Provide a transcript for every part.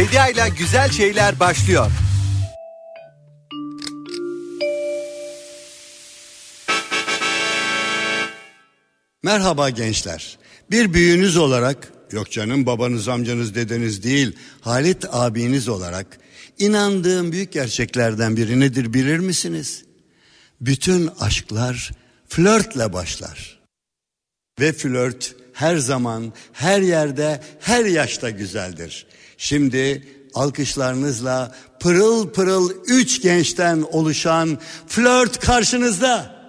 Bedia ile güzel şeyler başlıyor. Merhaba gençler. Bir büyüğünüz olarak, yok canım babanız, amcanız, dedeniz değil, Halit abiniz olarak inandığım büyük gerçeklerden biri nedir bilir misiniz? Bütün aşklar flörtle başlar. Ve flört her zaman, her yerde, her yaşta güzeldir. Şimdi alkışlarınızla pırıl pırıl üç gençten oluşan flört karşınızda.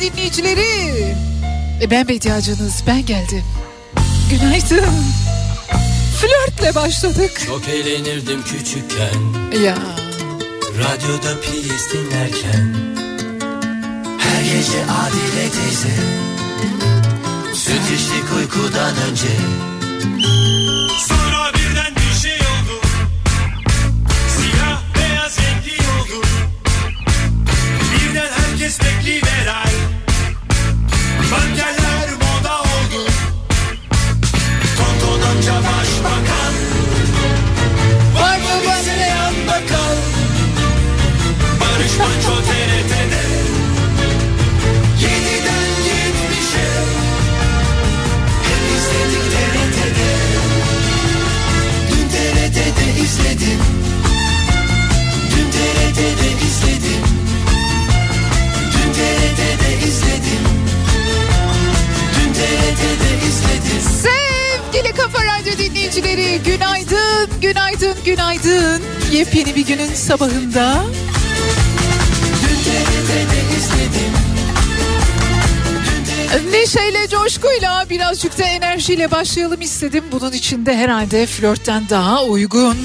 Dinleyicileri. E ben Bediacınız ben geldim. Günaydın. Flörtle başladık. Çok eğlenirdim küçükken. Ya. Radyoda piyes dinlerken. Her gece Adile teyze. Süt içtik uykudan önce. Sonra birden bir şey oldu. Siyah beyaz renkli oldu. Birden herkes bekliveray Amca başbakan Var mı bize yan bakan? Barış Manço TRT'de Yediden yetmişe. Hep izledik TRT'de Dün TRT'de izledim. Dün TRT'de izledim. Dün TRT'de izledim. Dün TRT'de izledim. Radyo dinleyicileri günaydın günaydın günaydın. Yepyeni bir günün sabahında Neşeyle, coşkuyla, birazcık da enerjiyle başlayalım istedim. Bunun için de herhalde flörtten daha uygun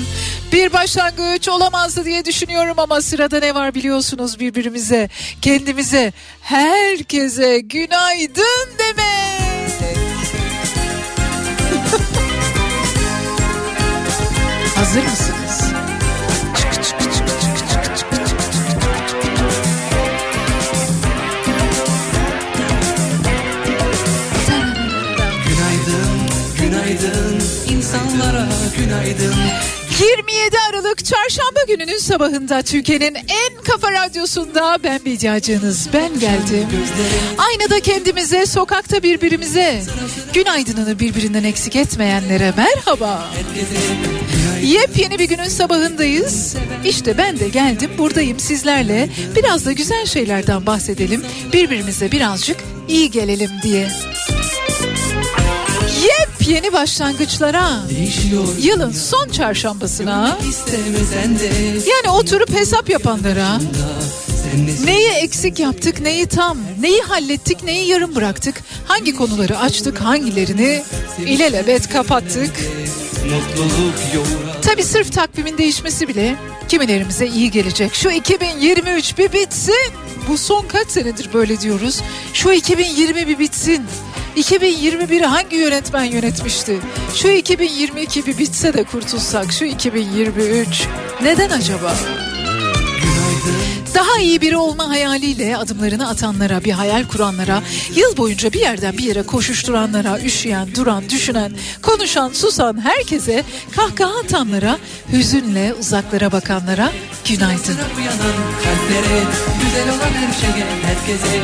bir başlangıç olamazdı diye düşünüyorum ama sırada ne var biliyorsunuz birbirimize, kendimize, herkese günaydın demek. Hazır mısınız? Günaydın, günaydın insanlara günaydın. 27 Aralık Çarşamba gününün sabahında Türkiye'nin en kafa radyosunda ben Bediacınız ben geldim. Aynada kendimize, sokakta birbirimize, günaydınını birbirinden eksik etmeyenlere merhaba. Yepyeni bir günün sabahındayız. İşte ben de geldim buradayım sizlerle. Biraz da güzel şeylerden bahsedelim. Birbirimize birazcık iyi gelelim diye. Yepyeni başlangıçlara. Değişiyor Yılın son çarşambasına. Yani oturup hesap yapanlara. Neyi eksik yaptık neyi tam neyi hallettik neyi yarım bıraktık hangi konuları açtık hangilerini ilelebet kapattık. Tabi sırf takvimin değişmesi bile kimilerimize iyi gelecek. Şu 2023 bir bitsin bu son kaç senedir böyle diyoruz şu 2020 bir bitsin 2021'i hangi yönetmen yönetmişti? Şu 2022 bir bitse de kurtulsak şu 2023 neden acaba? Daha iyi biri olma hayaliyle adımlarını atanlara, bir hayal kuranlara, yıl boyunca bir yerden bir yere koşuşturanlara, üşüyen, duran, düşünen, konuşan, susan herkese, kahkaha atanlara, hüzünle uzaklara bakanlara günaydın. güzel olan her şeye herkese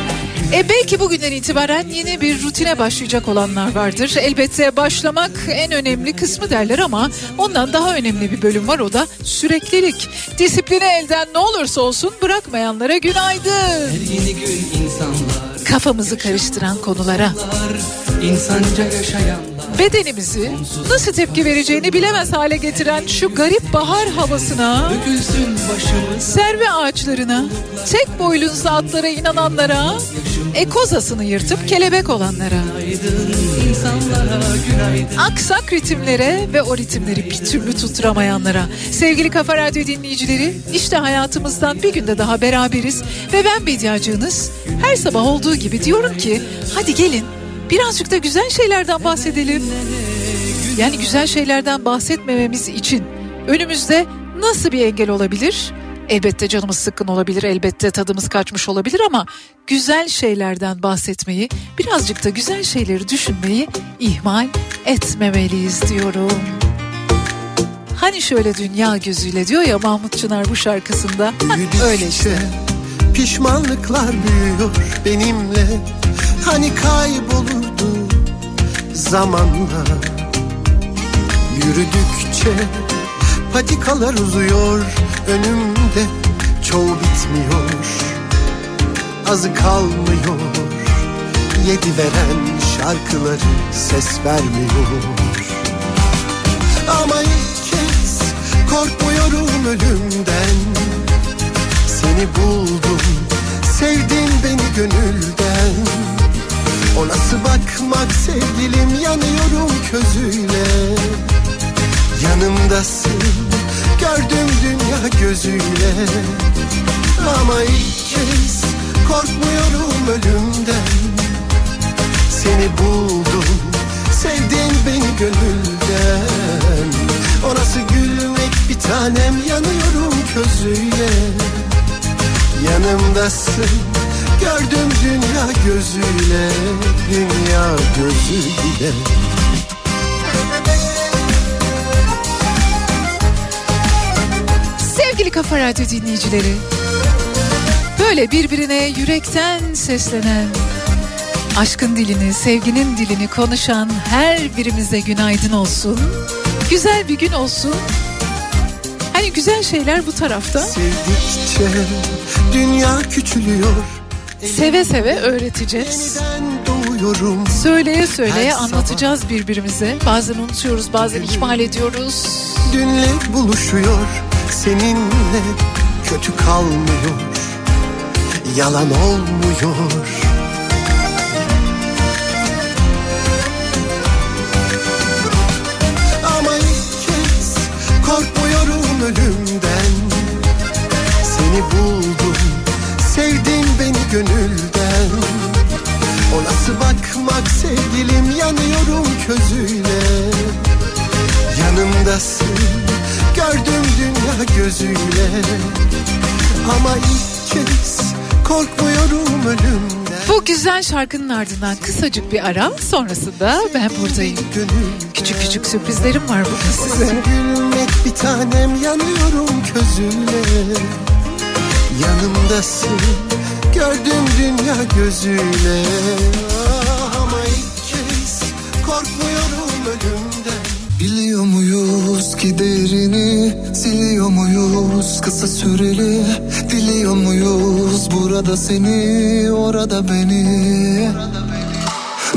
E belki bugünden itibaren yeni bir rutine başlayacak olanlar vardır. Elbette başlamak en önemli kısmı derler ama ondan daha önemli bir bölüm var o da süreklilik. Disiplini elden ne olursa olsun bırakmayanlara günaydın. Her yeni gün insanlar Kafamızı karıştıran konulara, bedenimizi nasıl tepki vereceğini bilemez hale getiren şu garip bahar havasına, serve ağaçlarına, tek boyluzlu atlara inananlara, ekozasını yırtıp kelebek olanlara. Aksak ritimlere ve o ritimleri bir türlü tutturamayanlara. Sevgili Kafa Radyo dinleyicileri, işte hayatımızdan bir günde daha beraberiz ve ben Bediacığınız her sabah olduğu gibi diyorum ki hadi gelin birazcık da güzel şeylerden bahsedelim. Yani güzel şeylerden bahsetmememiz için önümüzde nasıl bir engel olabilir? Elbette canımız sıkkın olabilir, elbette tadımız kaçmış olabilir ama güzel şeylerden bahsetmeyi, birazcık da güzel şeyleri düşünmeyi ihmal etmemeliyiz diyorum. Hani şöyle dünya gözüyle diyor ya Mahmut Çınar bu şarkısında. Öyle işte. Pişmanlıklar büyüyor benimle. Hani kaybolurdu zamanla Yürüdükçe patikalar uzuyor önümde. Çoğu bitmiyor azı kalmıyor. Yedi veren şarkıları ses vermiyor. Ama ilk kez korkmuyorum ölümden Seni buldum. Sevdin beni gönülden. O nasıl bakmak sevgilim yanıyorum közüyle. Yanımdasın gördüm dünya gözüyle. Ama ilk kez korkmuyorum ölümden. Seni buldum sevdin beni gönülden. O nasıl gülmek bir tanem yanıyorum közüyle Yanımdasın gördüm dünya gözüyle Dünya gözüyle Sevgili Kafa Radyo dinleyicileri. Böyle birbirine yürekten seslenen, aşkın dilini, sevginin dilini konuşan her birimize günaydın olsun. Güzel bir gün olsun. Hani güzel şeyler bu tarafta. Sevdikçe dünya küçülüyor. Seve seve öğreteceğiz. Söyleye söyleye anlatacağız birbirimize. Bazen unutuyoruz, bazen ihmal ediyoruz. Dünle buluşuyor. Seninle kötü kalmıyor. Yalan olmuyor buldum. Sevdin beni gönülden. O nasıl bakmak sevgilim yanıyorum közüyle. Yanımdasın gördüm dünya gözüyle. Ama ilk kez korkmuyorum ölümden. Bu güzel şarkının ardından kısacık bir ara sonrasında ben buradayım. Küçük küçük sürprizlerim var bugün size. Gülmek bir tanem yanıyorum közüyle Yanımdasın gördüm dünya gözüyle. Ah, Ama ilk kez korkmuyorum ölümden. Biliyor muyuz giderini Siliyor muyuz kısa süreli? Diliyor muyuz burada seni Orada beni?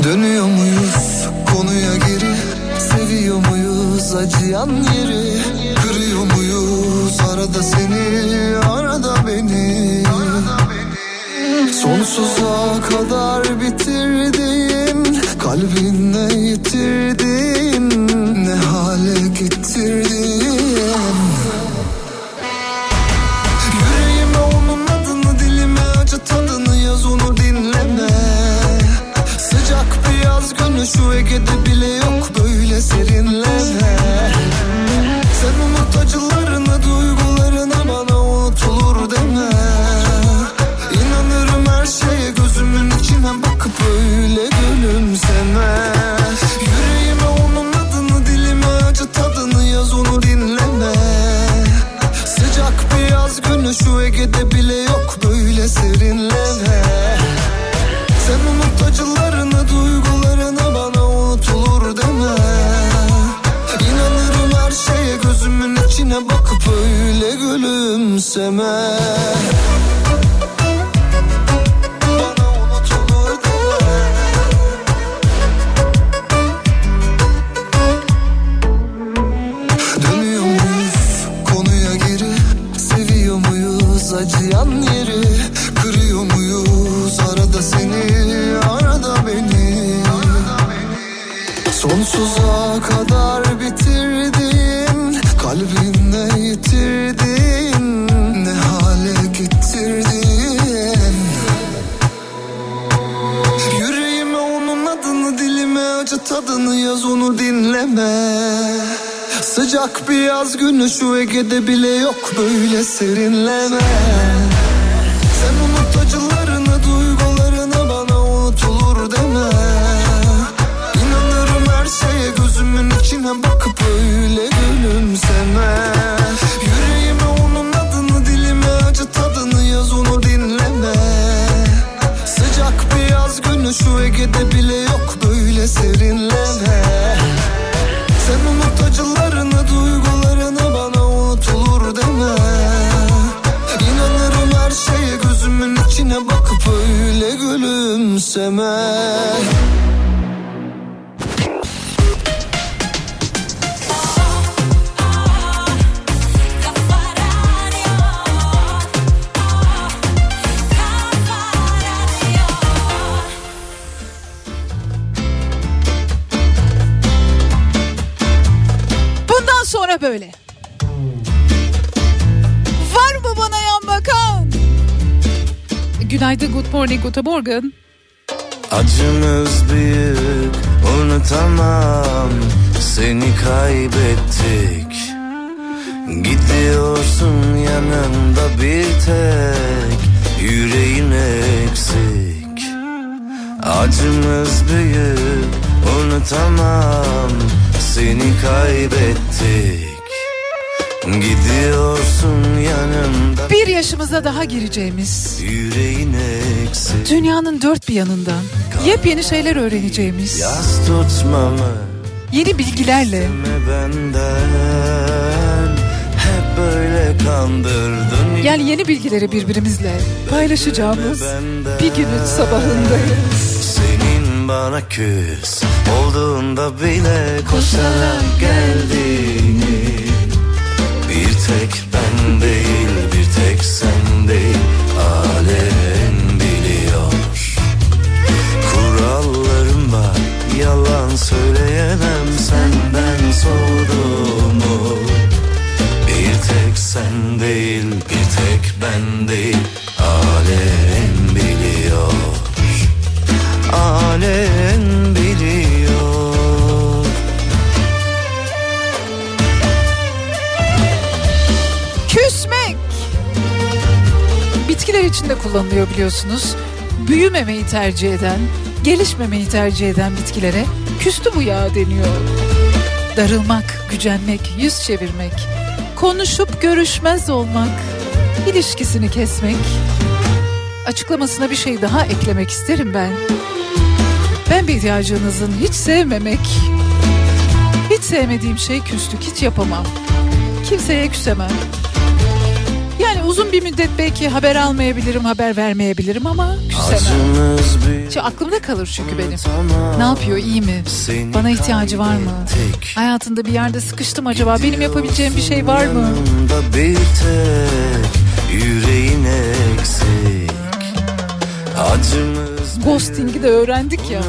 Dönüyor muyuz konuya geri? Seviyor muyuz acıyan yeri? Kırıyor muyuz arada seni Sonsuza kadar bitirdiğin Kalbinle yitirdiğin Ne hale getirdiğin Yüreğime onun adını dilime acı tadını yaz onu dinleme. Sıcak bir yaz günü şu Ege'de bile yok böyle serinleme gülümseme yaz günü şu Ege'de bile yok böyle serinleme. Sen unut acılarını duygularını bana unutulur deme. İnanırım her şeye gözümün içine bakıp öyle gülümseme. Yüreğime onun adını dilime acı tadını yaz onu dinleme. Sıcak bir yaz günü şu Ege'de bile yok böyle serinleme gülümseme Bundan sonra böyle. Var mı bana yan bakan? Günaydın, good morning, guten morgen. Acımız büyük unutamam Seni kaybettik. Gidiyorsun yanımda bir tek. Yüreğin eksik. Acımız büyük unutamam Seni kaybettik Gidiyorsun yanımda. Bir yaşımıza daha gireceğimiz, dünyanın dört bir yanından yepyeni şeyler öğreneceğimiz, Yaz tutmamı yeni bilgilerle. benden. Hep böyle kandırdın. Yani yeni bilgileri birbirimizle paylaşacağımız bir günün sabahındayız. Senin bana küs Olduğunda bile koşarak geldiğini Bir tek ben değil Bir tek sen değil. Alem biliyor. Kurallarım var Yalan söyleyemem. Senden soğuduğumu Bir tek sen değil Bir tek ben değil. Alem biliyor. Alem Bitkiler için kullanılıyor biliyorsunuz. Büyümemeyi tercih eden, gelişmemeyi tercih eden bitkilere küstü bu yağ deniyor. Darılmak, gücenmek, yüz çevirmek, konuşup görüşmez olmak, ilişkisini kesmek. Açıklamasına bir şey daha eklemek isterim ben. Ben bir ihtiyacınızın hiç sevmemek, hiç sevmediğim şey küslük, hiç yapamam. Kimseye küsemem. Uzun bir müddet belki haber almayabilirim, haber vermeyebilirim ama küsemem. Şey, aklımda kalır çünkü benim. Ne yapıyor, iyi mi? Bana ihtiyacı var mı? Hayatında bir yerde sıkıştım acaba benim yapabileceğim bir şey var mı? Bir tek yüreğin eksik Acımız Ghosting'i de öğrendik ya.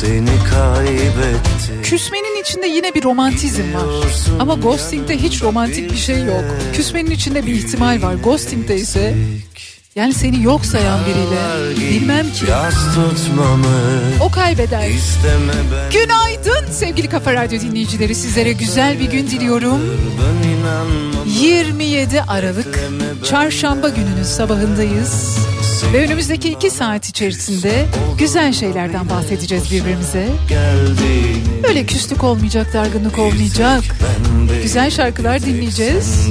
Seni kaybettik Küsmenin içinde yine bir romantizm var. Ama ghosting'de hiç romantik bir şey yok. Küsmenin içinde bir ihtimal var. Ghosting'de ise yani seni yok sayan biriyle bilmem ki o kaybeder. Günaydın sevgili Kafa Radyo dinleyicileri. Sizlere güzel bir gün diliyorum. Ben inanmam 27 Aralık Çarşamba gününün sabahındayız. Ve önümüzdeki iki saat içerisinde güzel şeylerden bahsedeceğiz birbirimize. geldiğini Öyle küslük olmayacak, dargınlık olmayacak. Güzel şarkılar dinleyeceğiz.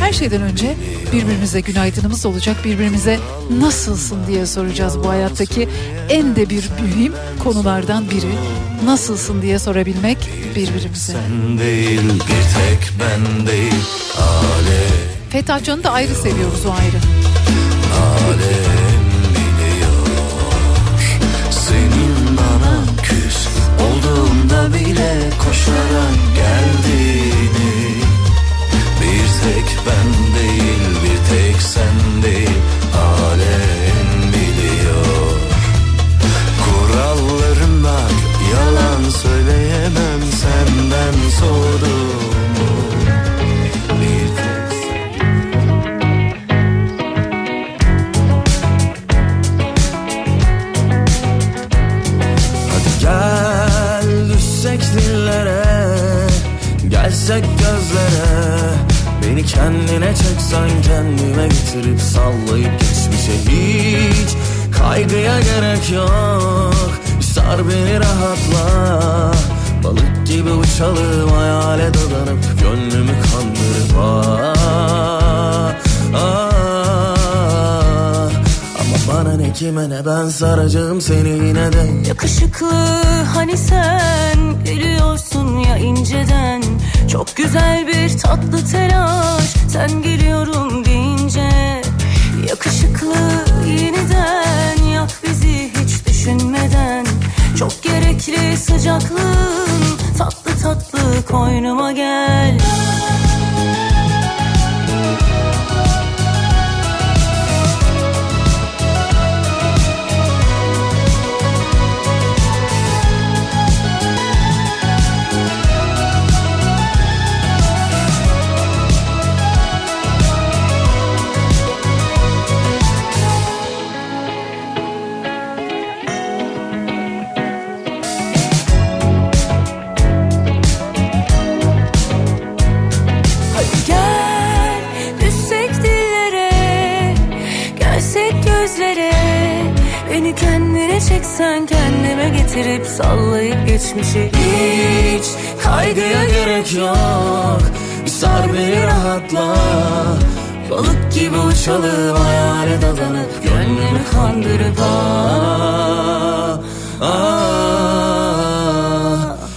Her şeyden önce birbirimize günaydınımız olacak. Birbirimize nasılsın diye soracağız bu hayattaki en de bir mühim konulardan biri. Nasılsın diye sorabilmek birbirimize. Sen değil bir tek ben değil Fethat Can'ı da ayrı seviyoruz o ayrı. alem koşarak geldiğini. Bir tek ben değil bir tek sen değil alem biliyor. Kurallarım var yalan söyleyemem senden soğuduğumu Gelsek gözlere. Beni kendine çeksen kendime getirip sallayıp geçmişe hiç Kaygıya gerek yok. Sar beni rahatla. Balık gibi uçalım hayale dadanıp Gönlümü kandırıp ah, ah, Ama bana ne kime ne ben saracağım seni yine de. Yakışıklı hani sen gülüyorsun ya inceden. Çok güzel bir tatlı telaş. Sen geliyorum deyince Yakışıklı yeniden. Yak bizi hiç düşünmeden. Çok gerekli sıcaklığın tatlı tatlı koynuma gel geçmişe Hiç kaygıya gerek yok. Bir sar beni rahatla Balık gibi uçalım hayale dadanıp Gönlümü kandırıp ah, ah.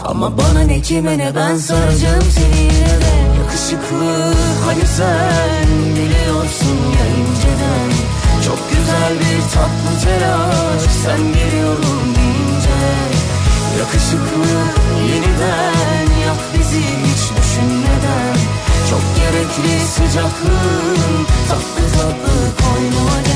Ama bana ne kime ne ben saracağım seni yine de. Yakışıklı hani sen biliyorsun ya inceden Çok güzel bir tatlı telaş sen geliyorum deyince Yakışıklı yeniden yak bizi hiç düşünmeden. Çok gerekli sıcaklığın tatlı tatlı koynuma gel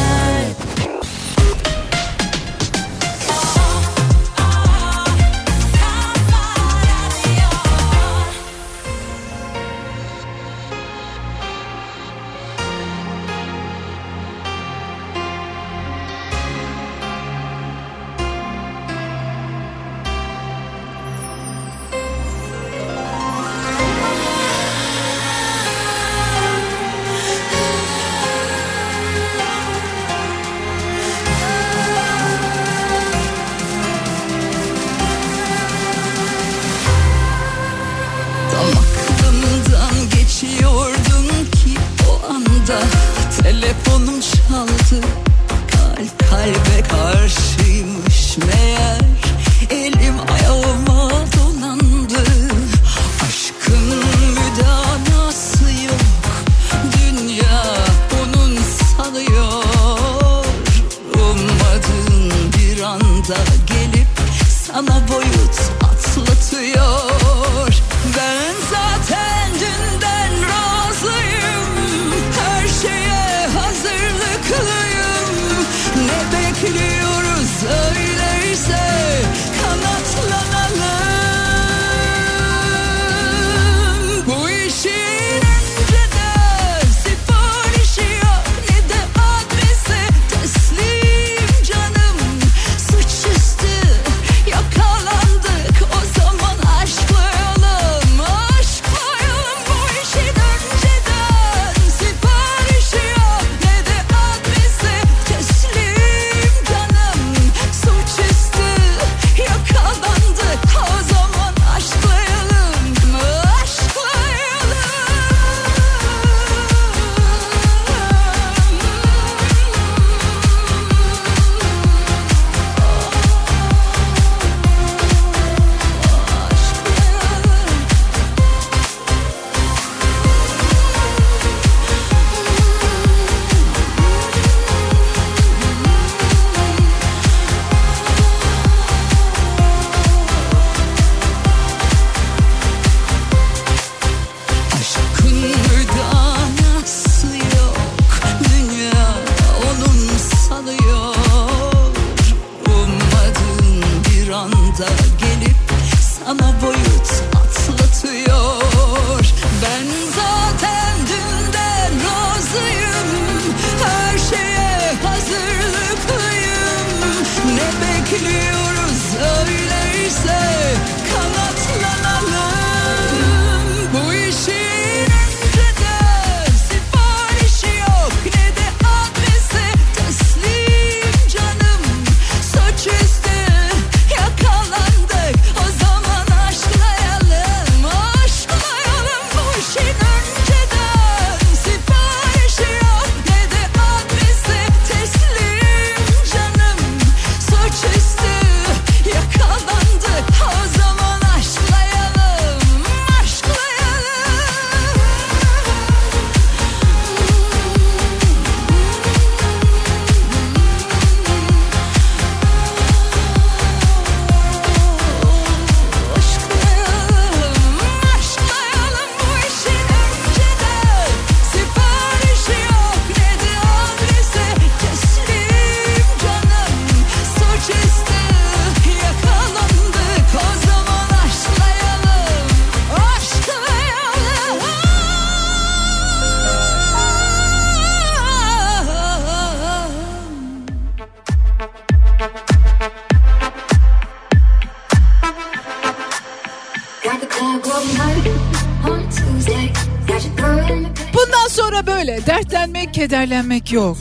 kederlenmek yok.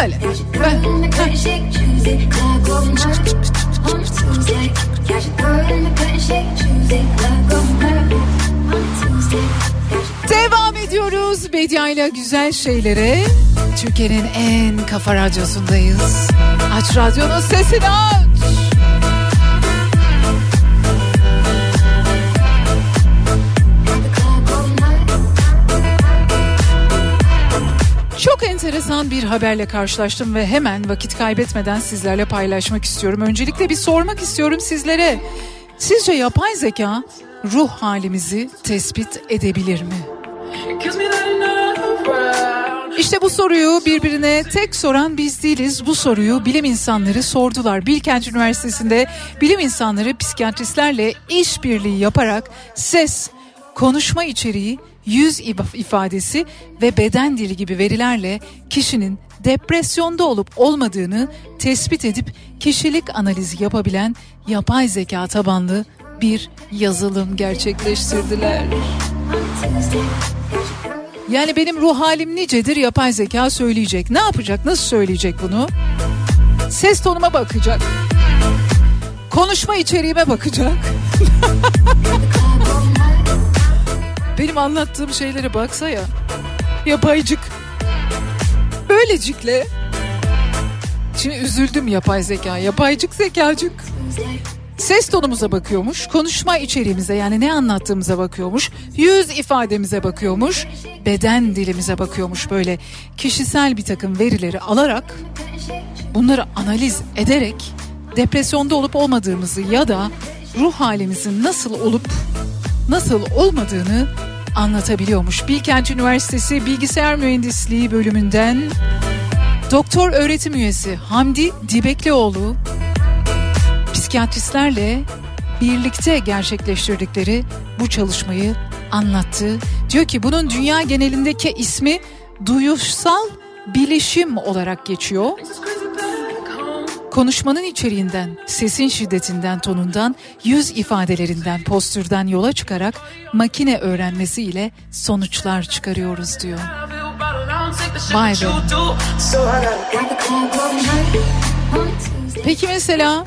Böyle. Ben, Devam ediyoruz Bediayla güzel şeylere. Türkiye'nin en kafa radyosundayız. Aç radyonun sesini aç. Enteresan bir haberle karşılaştım ve hemen vakit kaybetmeden sizlerle paylaşmak istiyorum. Öncelikle bir sormak istiyorum sizlere. Sizce yapay zeka ruh halimizi tespit edebilir mi? İşte bu soruyu birbirine tek soran biz değiliz. Bu soruyu bilim insanları sordular. Bilkent Üniversitesi'nde bilim insanları psikiyatristlerle işbirliği yaparak ses, konuşma içeriği, yüz if- ifadesi ve beden dili gibi verilerle kişinin depresyonda olup olmadığını tespit edip kişilik analizi yapabilen yapay zeka tabanlı bir yazılım gerçekleştirdiler. Yani benim ruh halim nicedir yapay zeka söyleyecek. Ne yapacak? Nasıl söyleyecek bunu? Ses tonuma bakacak. Konuşma içeriğime bakacak. benim anlattığım şeylere baksa ya. Yapaycık. Böylecikle. Şimdi üzüldüm yapay zeka. Yapaycık zekacık. Ses tonumuza bakıyormuş, konuşma içeriğimize yani ne anlattığımıza bakıyormuş, yüz ifademize bakıyormuş, beden dilimize bakıyormuş böyle kişisel bir takım verileri alarak bunları analiz ederek depresyonda olup olmadığımızı ya da ruh halimizin nasıl olup nasıl olmadığını anlatabiliyormuş. Bilkent Üniversitesi Bilgisayar Mühendisliği bölümünden doktor öğretim üyesi Hamdi Dibeklioğlu psikiyatristlerle birlikte gerçekleştirdikleri bu çalışmayı anlattı. Diyor ki bunun dünya genelindeki ismi duyuşsal bilişim olarak geçiyor. Konuşmanın içeriğinden, sesin şiddetinden, tonundan, yüz ifadelerinden, postürden yola çıkarak makine öğrenmesi ile sonuçlar çıkarıyoruz diyor. Vay be. Peki mesela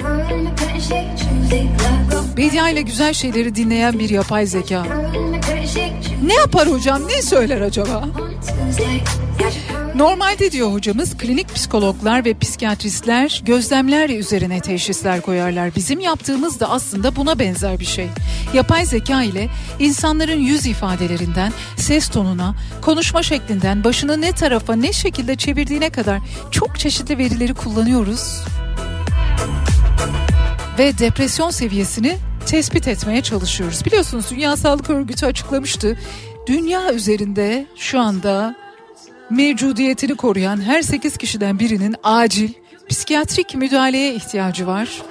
Bedia ile güzel şeyleri dinleyen bir yapay zeka ne yapar hocam ne söyler acaba? Normalde diyor hocamız klinik psikologlar ve psikiyatristler gözlemler üzerine teşhisler koyarlar. Bizim yaptığımız da aslında buna benzer bir şey. Yapay zeka ile insanların yüz ifadelerinden, ses tonuna, konuşma şeklinden, başını ne tarafa ne şekilde çevirdiğine kadar çok çeşitli verileri kullanıyoruz. Ve depresyon seviyesini tespit etmeye çalışıyoruz. Biliyorsunuz Dünya Sağlık Örgütü açıklamıştı. Dünya üzerinde şu anda mevcudiyetini koruyan her 8 kişiden birinin acil psikiyatrik müdahaleye ihtiyacı var.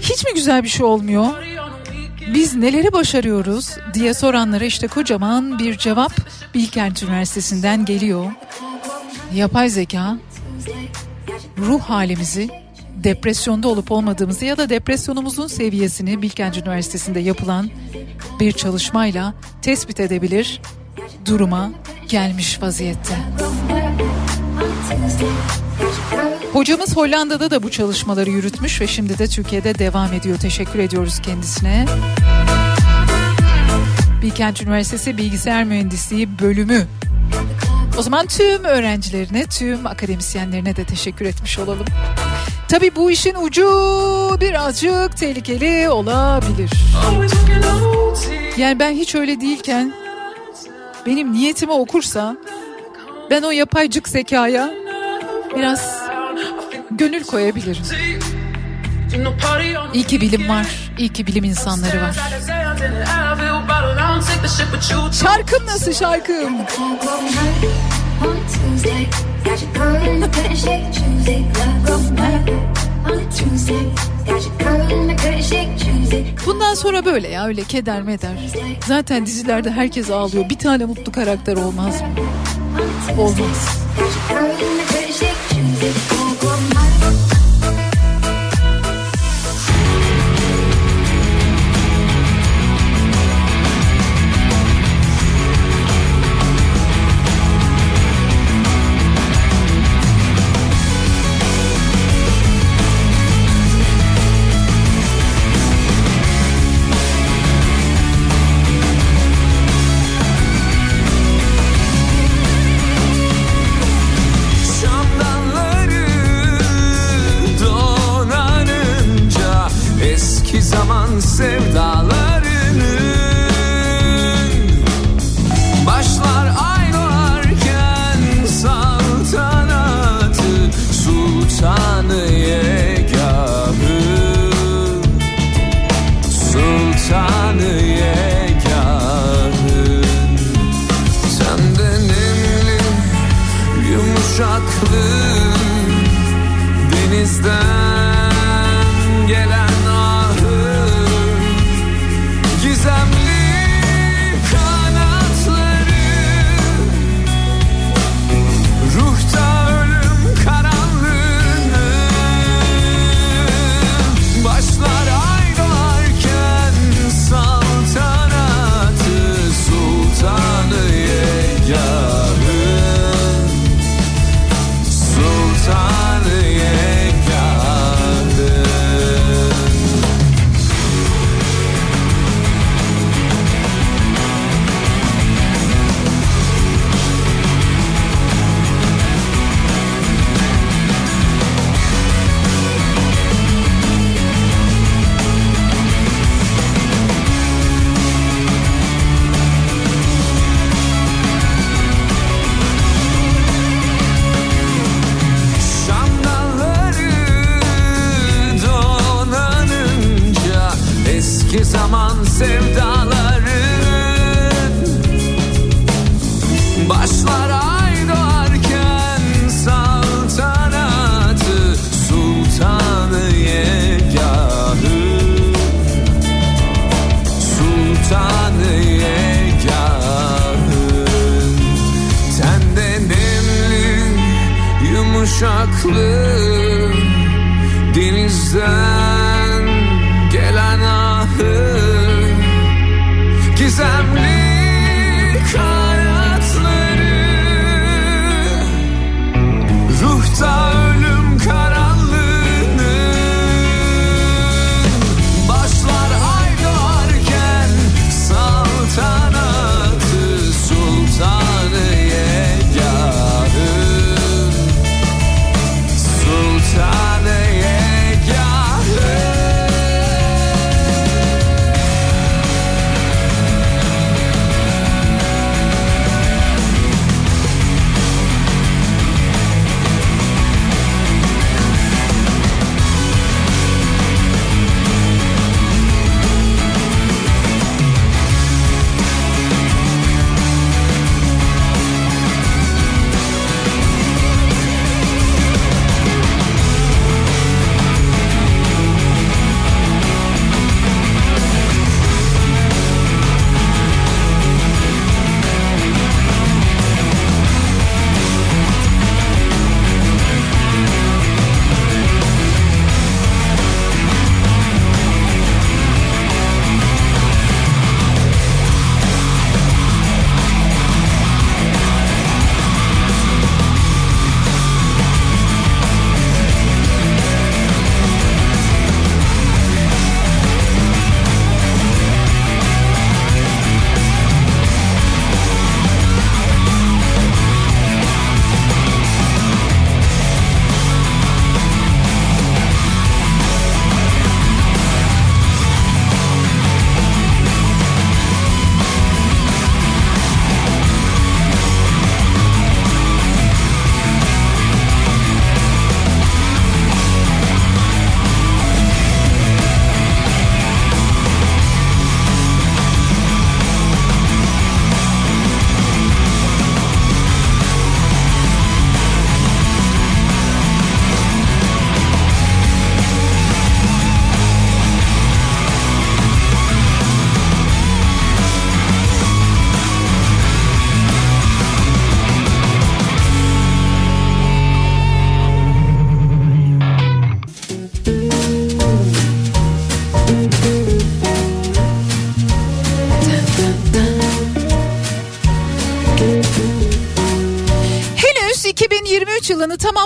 Hiç mi güzel bir şey olmuyor? Biz neleri başarıyoruz diye soranlara işte kocaman bir cevap Bilkent Üniversitesi'nden geliyor. Yapay zeka ruh halimizi depresyonda olup olmadığımızı ya da depresyonumuzun seviyesini Bilkent Üniversitesi'nde yapılan bir çalışmayla tespit edebilir duruma gelmiş vaziyette. Hocamız Hollanda'da da bu çalışmaları yürütmüş ve şimdi de Türkiye'de devam ediyor. Teşekkür ediyoruz kendisine. Bilkent Üniversitesi Bilgisayar Mühendisliği bölümü. O zaman tüm öğrencilerine, tüm akademisyenlerine de teşekkür etmiş olalım. Tabii bu işin ucu birazcık tehlikeli olabilir. Yani ben hiç öyle değilken benim niyetimi okursa ben o yapaycık zekaya biraz gönül koyabilirim. İyi ki bilim var, iyi ki bilim insanları var. Şarkım nasıl şarkım? Bundan sonra böyle ya öyle keder meder. Zaten dizilerde herkes ağlıyor. Bir tane mutlu karakter olmaz mı? Olmaz.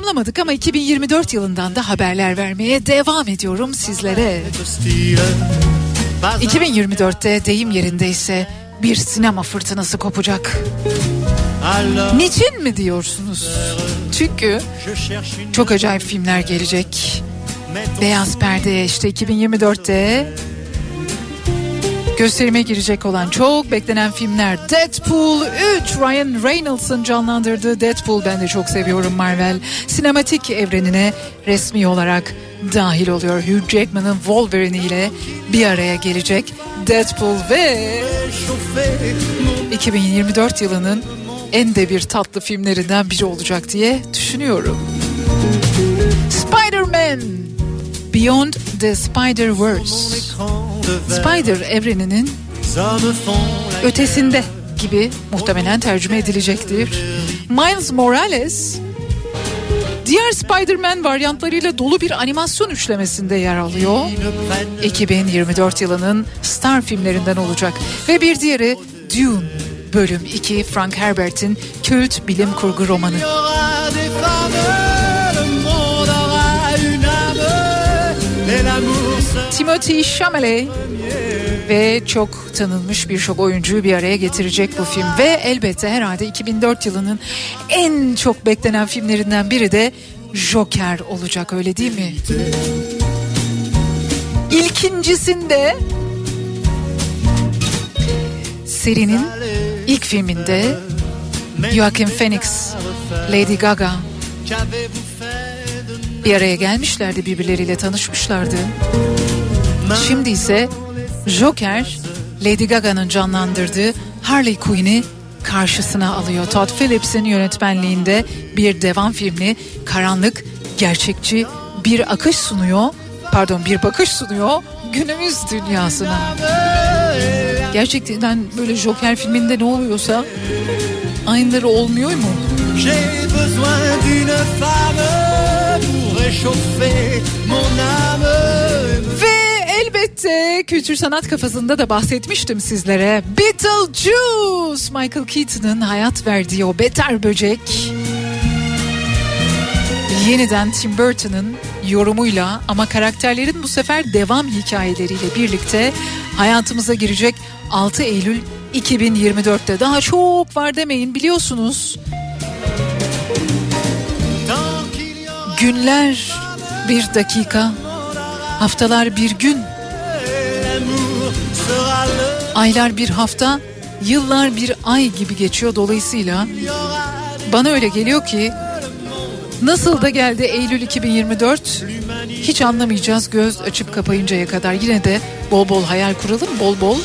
Tamamlamadık ama 2024 yılından da haberler vermeye devam ediyorum sizlere. 2024'te deyim yerindeyse bir sinema fırtınası kopacak. Niçin mi diyorsunuz? Çünkü çok acayip filmler gelecek. Beyaz Perdeye işte 2024'te gösterime girecek olan çok beklenen filmler Deadpool 3 Ryan Reynolds'ın canlandırdığı Deadpool. Ben de çok seviyorum Marvel sinematik evrenine resmi olarak dahil oluyor. Hugh Jackman'ın Wolverine ile bir araya gelecek Deadpool ve 2024 yılının en de bir tatlı filmlerinden biri olacak diye düşünüyorum. Spider-Man Beyond the Spider-Verse Spider evreninin ötesinde gibi muhtemelen tercüme edilecektir. Miles Morales diğer Spider-Man varyantlarıyla dolu bir animasyon üçlemesinde yer alıyor. 2024 yılının star filmlerinden olacak ve bir diğeri Dune bölüm 2 Frank Herbert'in kült bilim kurgu romanı. Timothy Chalamet ve çok tanınmış birçok oyuncuyu bir araya getirecek bu film ve elbette herhalde 2004 yılının en çok beklenen filmlerinden biri de Joker olacak öyle değil mi? İlkincisinde serinin ilk filminde Joaquin Phoenix, Lady Gaga bir araya gelmişlerdi birbirleriyle tanışmışlardı. Şimdi ise Joker Lady Gaga'nın canlandırdığı Harley Quinn'i karşısına alıyor. Todd Phillips'in yönetmenliğinde bir devam filmi karanlık, gerçekçi bir akış sunuyor. Pardon bir bakış sunuyor günümüz dünyasına. Gerçekten böyle Joker filminde ne oluyorsa aynıları olmuyor mu? Elbette kültür sanat kafasında da bahsetmiştim sizlere. Beetlejuice Michael Keaton'ın hayat verdiği o beter böcek. Yeniden Tim Burton'ın yorumuyla ama karakterlerin bu sefer devam hikayeleriyle birlikte hayatımıza girecek 6 Eylül 2024'te. Daha çok var demeyin biliyorsunuz. Günler bir dakika, haftalar bir gün, aylar bir hafta, yıllar bir ay gibi geçiyor. Dolayısıyla bana öyle geliyor ki nasıl da geldi Eylül 2024 hiç anlamayacağız göz açıp kapayıncaya kadar. Yine de bol bol hayal kuralım bol bol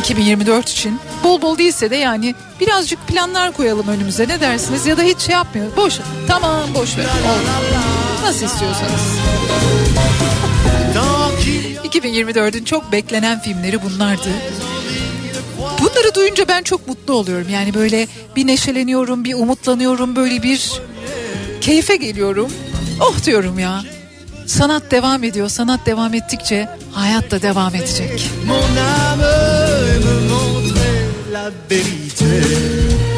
2024 için. Bol bol değilse de yani birazcık planlar koyalım önümüze ne dersiniz ya da hiç şey yapmayalım. Boş tamam boş ver. Nasıl istiyorsanız. 2024'ün çok beklenen filmleri bunlardı. Bunları duyunca ben çok mutlu oluyorum. Yani böyle bir neşeleniyorum, bir umutlanıyorum, böyle bir keyfe geliyorum. Oh diyorum ya. Sanat devam ediyor. Sanat devam ettikçe hayat da devam edecek. Mon âme me la vérité.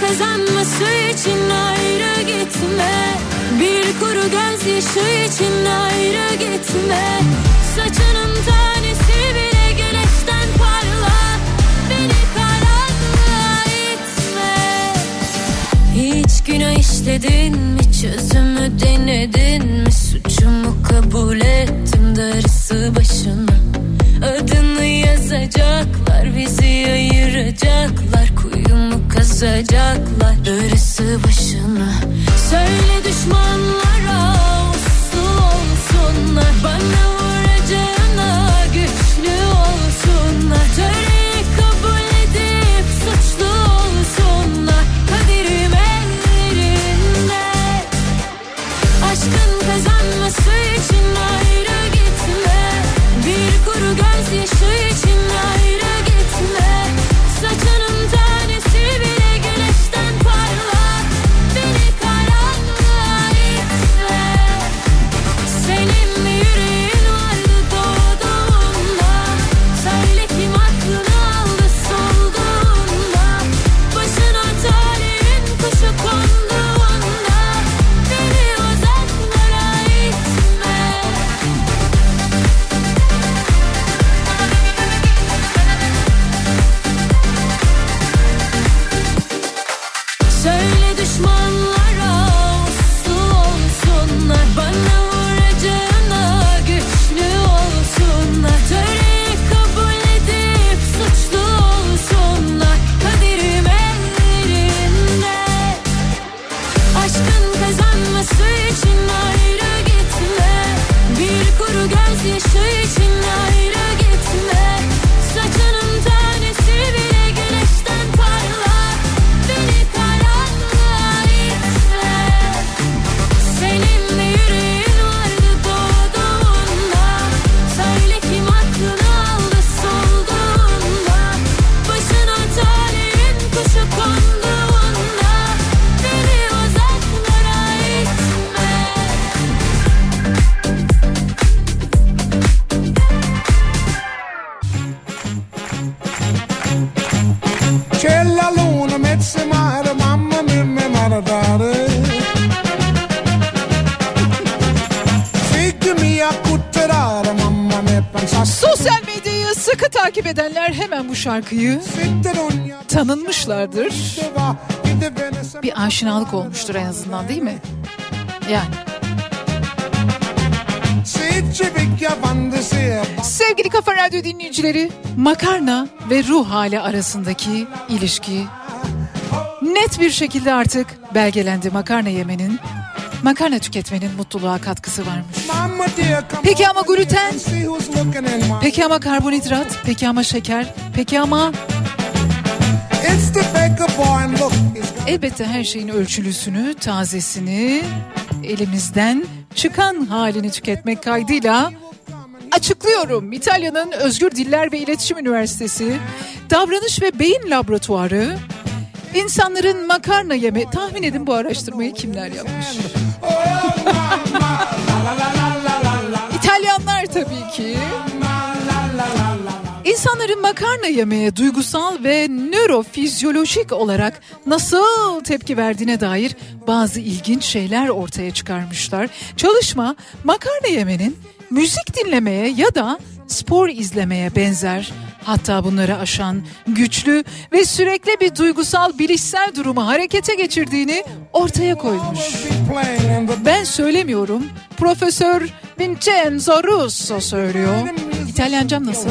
Kazanması için ayrı gitme. Bir kuru gözyaşı için ayrı gitme. Saçının tanesi bile güneşten parla. Beni karanlığa itme. Hiç günah işledin mi? Çözümü denedin mi? Suçumu kabul ettim darısı Kuyumu kazacaklar darısı başına Söyle düşmanlara şarkıyı tanınmışlardır. Bir aşinalık olmuştur en azından değil mi? Yani. Sevgili Kafa Radyo dinleyicileri, makarna ve ruh hali arasındaki ilişki net bir şekilde artık belgelendi makarna yemenin, makarna tüketmenin mutluluğa katkısı varmış. Peki ama gluten? Peki ama karbonhidrat? Peki ama şeker? Peki ama... Elbette her şeyin ölçülüsünü, tazesini, elimizden çıkan halini tüketmek kaydıyla açıklıyorum. İtalya'nın Özgür Diller ve İletişim Üniversitesi Davranış ve Beyin Laboratuvarı insanların makarna yeme tahmin edin bu araştırmayı kimler yapmış? İtalyanlar tabii ki. İnsanların makarna yemeye duygusal ve nörofizyolojik olarak nasıl tepki verdiğine dair bazı ilginç şeyler ortaya çıkarmışlar. Çalışma makarna yemenin müzik dinlemeye ya da spor izlemeye benzer hatta bunları aşan güçlü ve sürekli bir duygusal bilişsel durumu harekete geçirdiğini ortaya koymuş. Ben söylemiyorum. Profesör Vincenzo Russo söylüyor. İtalyancam nasıl?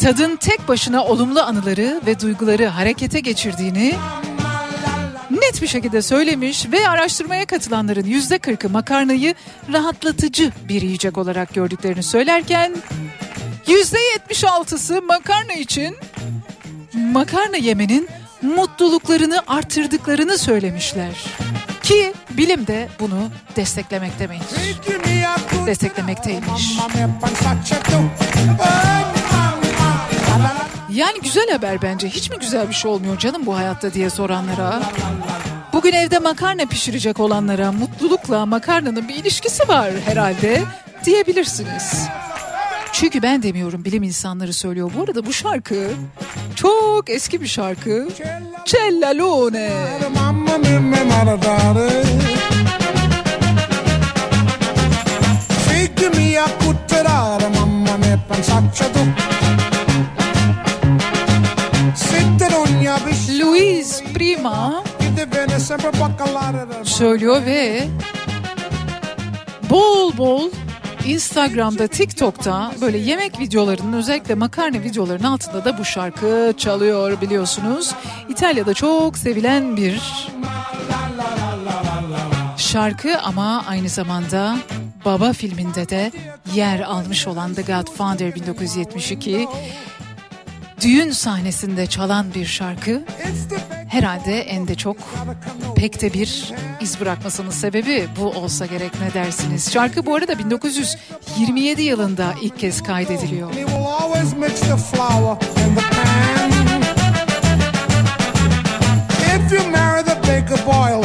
Tadın tek başına olumlu anıları ve duyguları harekete geçirdiğini net bir şekilde söylemiş ve araştırmaya katılanların yüzde kırkı makarnayı rahatlatıcı bir yiyecek olarak gördüklerini söylerken yüzde yetmiş altısı makarna için makarna yemenin mutluluklarını artırdıklarını söylemişler. Ki bilim de bunu desteklemektemiş. Desteklemekteymiş. Yani güzel haber bence. Hiç mi güzel bir şey olmuyor canım bu hayatta diye soranlara. Bugün evde makarna pişirecek olanlara mutlulukla makarnanın bir ilişkisi var herhalde diyebilirsiniz. Çünkü ben demiyorum bilim insanları söylüyor. Bu arada bu şarkı çok eski bir şarkı. Cellalone. Louise Prima söylüyor ve bol bol Instagram'da, TikTok'ta böyle yemek videolarının özellikle makarna videolarının altında da bu şarkı çalıyor biliyorsunuz. İtalya'da çok sevilen bir şarkı ama aynı zamanda Baba filminde de yer almış olan The Godfather 1972 düğün sahnesinde çalan bir şarkı herhalde en de çok pek de bir iz bırakmasının sebebi bu olsa gerek ne dersiniz? Şarkı bu arada 1927 yılında ilk kez kaydediliyor. If you marry the baker boy,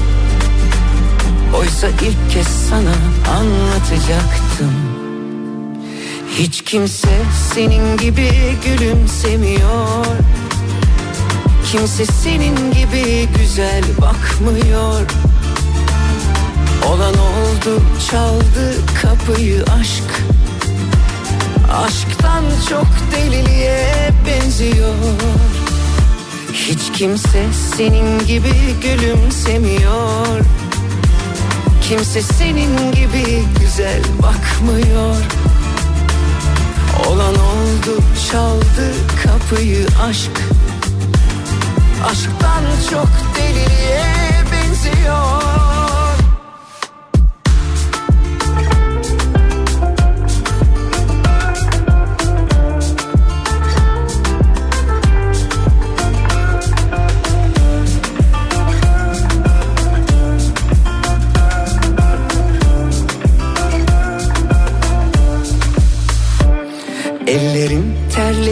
Oysa ilk kez sana anlatacaktım. Hiç kimse senin gibi gülümsemiyor. Kimse senin gibi güzel bakmıyor. Olan oldu çaldı kapıyı aşk. Aşktan çok deliliğe benziyor. Hiç kimse senin gibi gülümsemiyor Kimse senin gibi güzel bakmıyor. Olan oldu çaldı kapıyı aşk. Aşktan çok deliliğe benziyor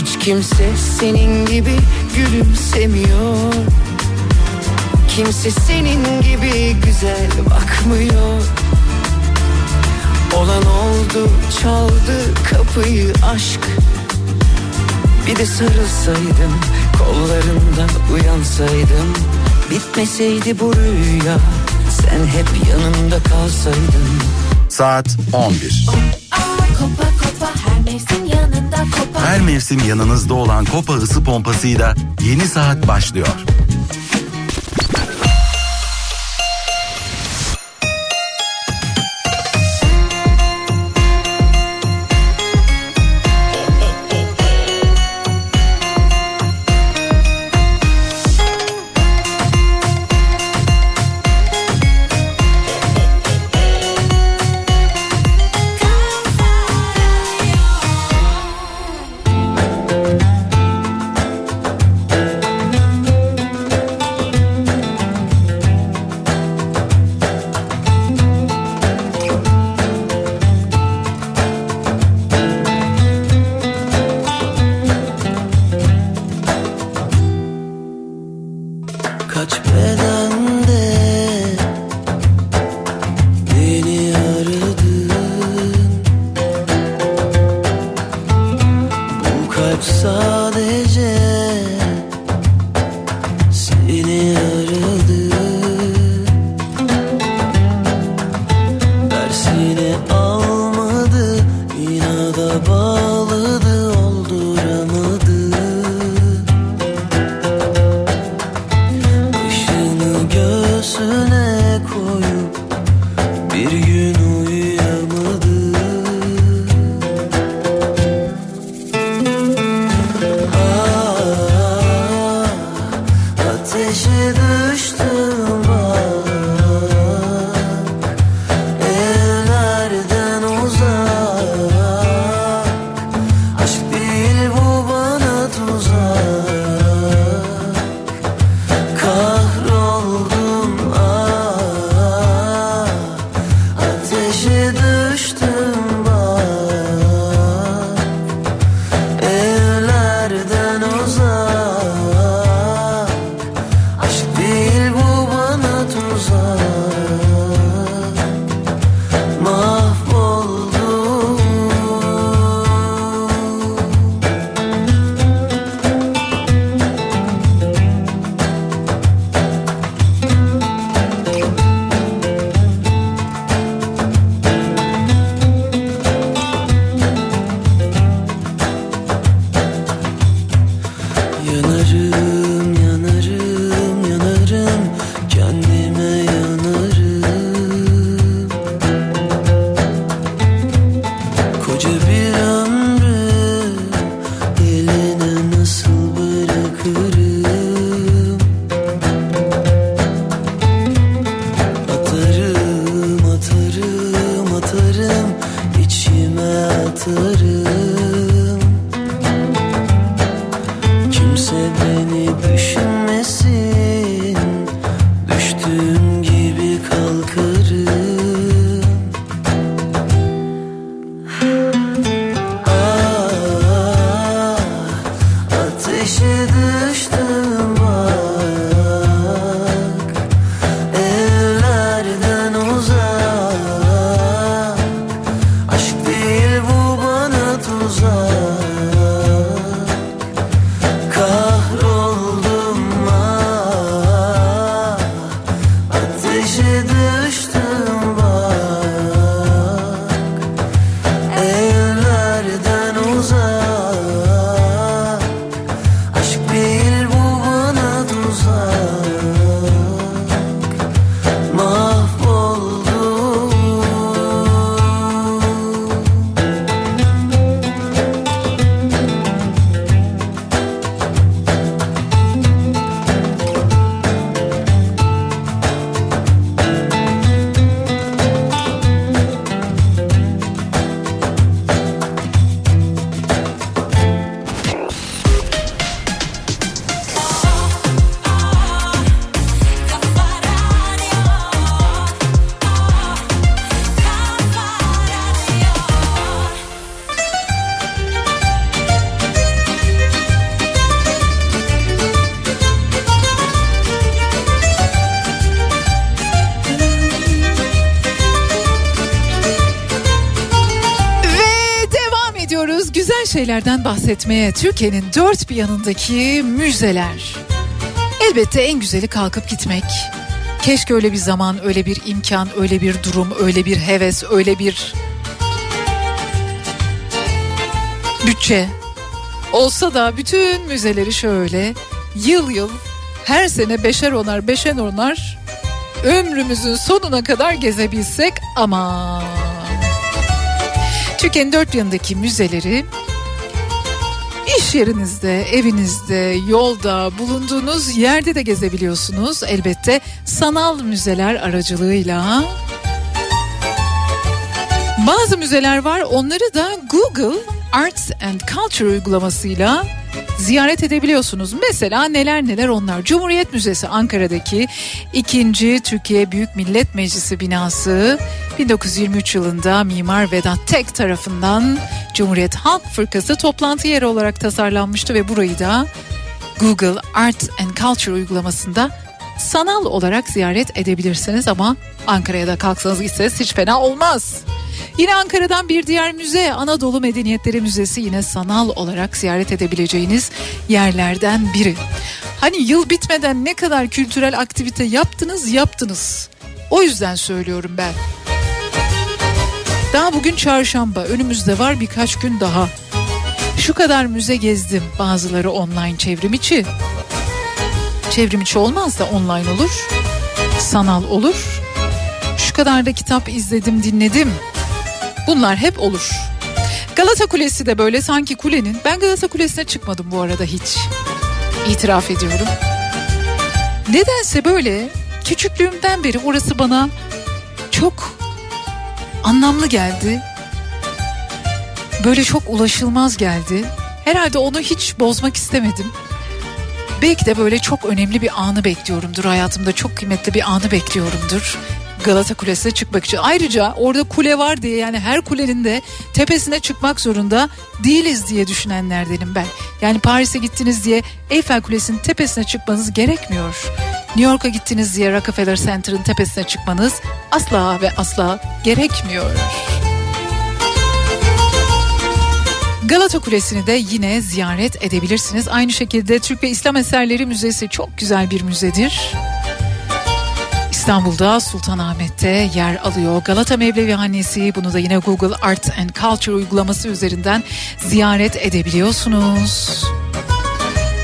Hiç kimse senin gibi gülümsemiyor. Kimse senin gibi güzel bakmıyor. Olan oldu çaldı kapıyı aşk. Bir de sarılsaydım kollarından uyansaydım. Bitmeseydi bu rüya sen hep yanımda kalsaydın. Saat 11. Her mevsim yanınızda olan Kopa ısı pompasıyla yeni saat başlıyor. Şeylerden bahsetmeye. Türkiye'nin dört bir yanındaki müzeler. Elbette en güzeli kalkıp gitmek. Keşke öyle bir zaman, öyle bir imkan, öyle bir durum, öyle bir heves, öyle bir bütçe olsa da bütün müzeleri şöyle yıl yıl her sene beşer onar beşer onar ömrümüzün sonuna kadar gezebilsek ama Türkiye'nin dört yanındaki müzeleri iş yerinizde, evinizde, yolda, bulunduğunuz yerde de gezebiliyorsunuz. Elbette sanal müzeler aracılığıyla. Bazı müzeler var onları da Google Arts and Culture uygulamasıyla ziyaret edebiliyorsunuz. Mesela neler neler onlar. Cumhuriyet Müzesi Ankara'daki 2. Türkiye Büyük Millet Meclisi binası 1923 yılında Mimar Vedat Tek tarafından Cumhuriyet Halk Fırkası toplantı yeri olarak tasarlanmıştı ve burayı da Google Arts and Culture uygulamasında sanal olarak ziyaret edebilirsiniz ama Ankara'ya da kalksanız gitseniz hiç fena olmaz. Yine Ankara'dan bir diğer müze Anadolu Medeniyetleri Müzesi yine sanal olarak ziyaret edebileceğiniz yerlerden biri. Hani yıl bitmeden ne kadar kültürel aktivite yaptınız yaptınız. O yüzden söylüyorum ben. Daha bugün çarşamba önümüzde var birkaç gün daha. Şu kadar müze gezdim bazıları online çevrim içi. Çevrim içi olmaz da online olur. Sanal olur. Şu kadar da kitap izledim dinledim. Bunlar hep olur. Galata Kulesi de böyle sanki kulenin. Ben Galata Kulesi'ne çıkmadım bu arada hiç. İtiraf ediyorum. Nedense böyle küçüklüğümden beri orası bana çok anlamlı geldi. Böyle çok ulaşılmaz geldi. Herhalde onu hiç bozmak istemedim. Belki de böyle çok önemli bir anı bekliyorumdur. Hayatımda çok kıymetli bir anı bekliyorumdur. Galata Kulesi'ne çıkmak için. Ayrıca orada kule var diye yani her kulenin de tepesine çıkmak zorunda değiliz diye düşünenlerdenim ben. Yani Paris'e gittiniz diye Eyfel Kulesi'nin tepesine çıkmanız gerekmiyor. New York'a gittiniz diye Rockefeller Center'ın tepesine çıkmanız asla ve asla gerekmiyor. Galata Kulesi'ni de yine ziyaret edebilirsiniz. Aynı şekilde Türk ve İslam Eserleri Müzesi çok güzel bir müzedir. İstanbul'da Sultanahmet'te yer alıyor. Galata Mevlevihanesi bunu da yine Google Art and Culture uygulaması üzerinden ziyaret edebiliyorsunuz.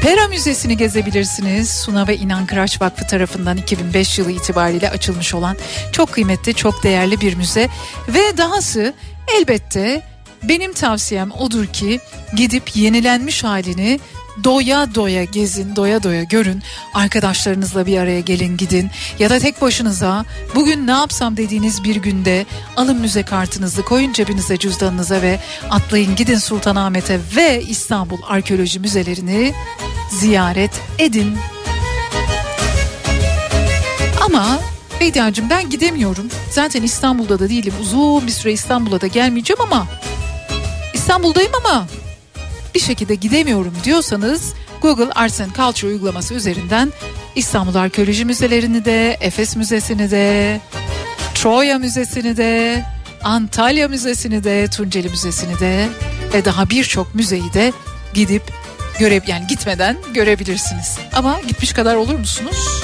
Pera Müzesi'ni gezebilirsiniz. Suna ve İnan Kıraç Vakfı tarafından 2005 yılı itibariyle açılmış olan çok kıymetli, çok değerli bir müze. Ve dahası elbette benim tavsiyem odur ki gidip yenilenmiş halini doya doya gezin, doya doya görün. Arkadaşlarınızla bir araya gelin gidin ya da tek başınıza bugün ne yapsam dediğiniz bir günde alın müze kartınızı koyun cebinize cüzdanınıza ve atlayın gidin Sultanahmet'e ve İstanbul Arkeoloji Müzelerini ziyaret edin. Ama Bediacığım ben gidemiyorum. Zaten İstanbul'da da değilim. Uzun bir süre İstanbul'a da gelmeyeceğim ama İstanbul'dayım ama bir şekilde gidemiyorum diyorsanız Google Arts and Culture uygulaması üzerinden İstanbul Arkeoloji Müzelerini de, Efes Müzesi'ni de, Troya Müzesi'ni de, Antalya Müzesi'ni de, Tunceli Müzesi'ni de ve daha birçok müzeyi de gidip göre yani gitmeden görebilirsiniz. Ama gitmiş kadar olur musunuz?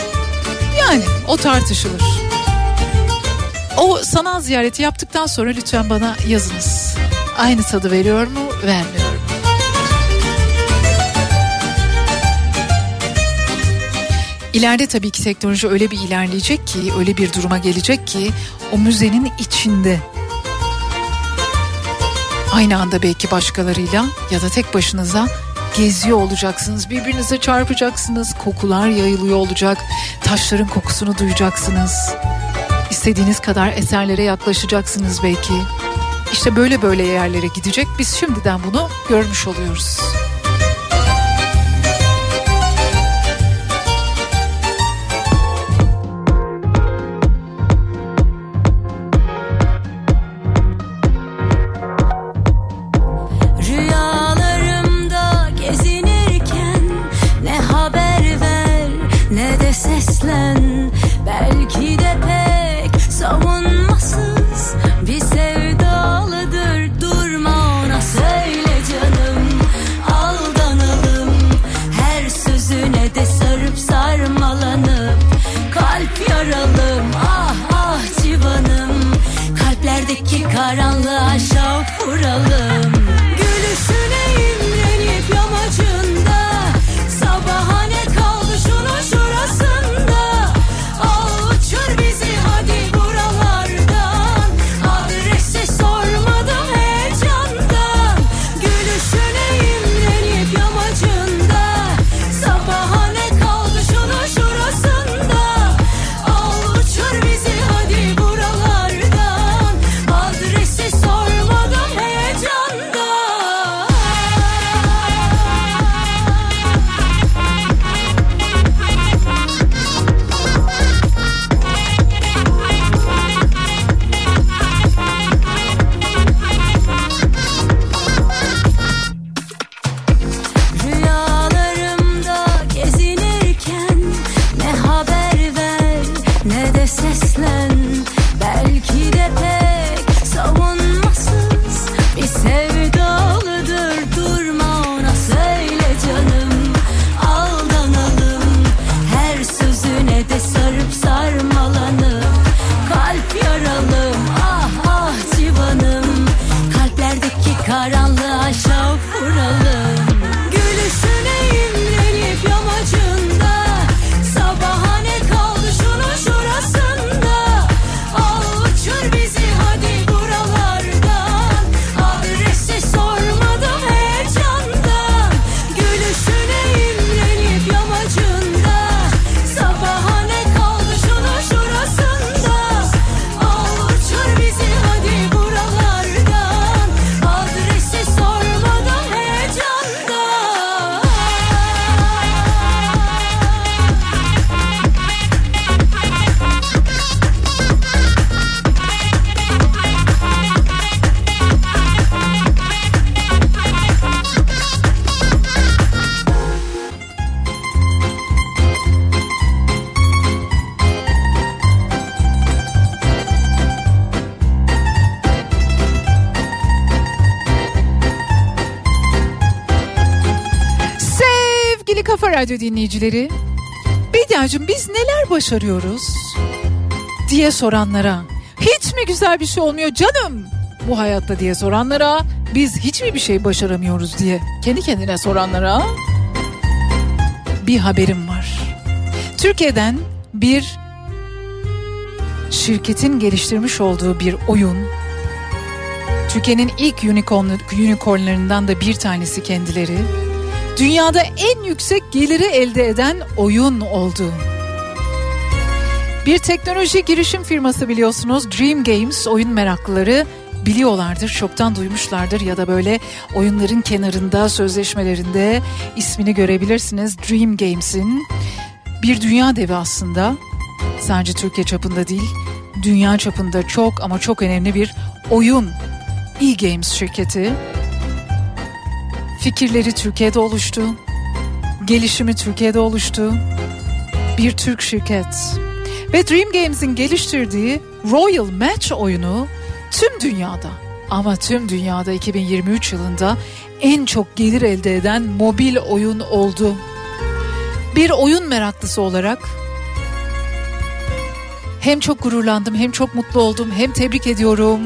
Yani o tartışılır. O sanal ziyareti yaptıktan sonra lütfen bana yazınız. Aynı tadı veriyor mu, vermiyor İleride tabii ki teknoloji öyle bir ilerleyecek ki, öyle bir duruma gelecek ki o müzenin içinde aynı anda belki başkalarıyla ya da tek başınıza geziyor olacaksınız. Birbirinize çarpacaksınız. Kokular yayılıyor olacak. Taşların kokusunu duyacaksınız. İstediğiniz kadar eserlere yaklaşacaksınız belki. İşte böyle böyle yerlere gidecek. Biz şimdiden bunu görmüş oluyoruz. Karanlığa dinleyicileri, Bediacığım biz neler başarıyoruz diye soranlara, hiç mi güzel bir şey olmuyor canım bu hayatta diye soranlara, biz hiç mi bir şey başaramıyoruz diye kendi kendine soranlara bir haberim var. Türkiye'den bir şirketin geliştirmiş olduğu bir oyun Türkiye'nin ilk unicorn, unicornlarından da bir tanesi kendileri. Dünyada en yüksek geliri elde eden oyun oldu. Bir teknoloji girişim firması biliyorsunuz Dream Games oyun meraklıları biliyorlardır, çoktan duymuşlardır ya da böyle oyunların kenarında, sözleşmelerinde ismini görebilirsiniz. Dream Games'in bir dünya devi aslında. Sadece Türkiye çapında değil, dünya çapında çok ama çok önemli bir oyun e-games şirketi. Fikirleri Türkiye'de oluştu. Gelişimi Türkiye'de oluştu. Bir Türk şirket. Ve Dream Games'in geliştirdiği Royal Match oyunu tüm dünyada ama tüm dünyada 2023 yılında en çok gelir elde eden mobil oyun oldu. Bir oyun meraklısı olarak hem çok gururlandım hem çok mutlu oldum hem tebrik ediyorum.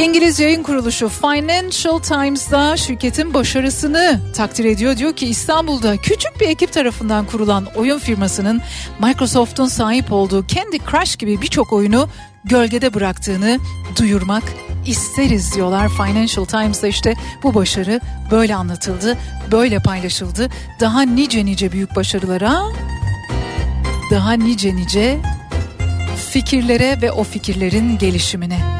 İngiliz yayın kuruluşu Financial Times'da şirketin başarısını takdir ediyor. Diyor ki İstanbul'da küçük bir ekip tarafından kurulan oyun firmasının Microsoft'un sahip olduğu Candy Crush gibi birçok oyunu gölgede bıraktığını duyurmak isteriz diyorlar Financial Times'da işte bu başarı böyle anlatıldı, böyle paylaşıldı. Daha nice nice büyük başarılara, daha nice nice fikirlere ve o fikirlerin gelişimine.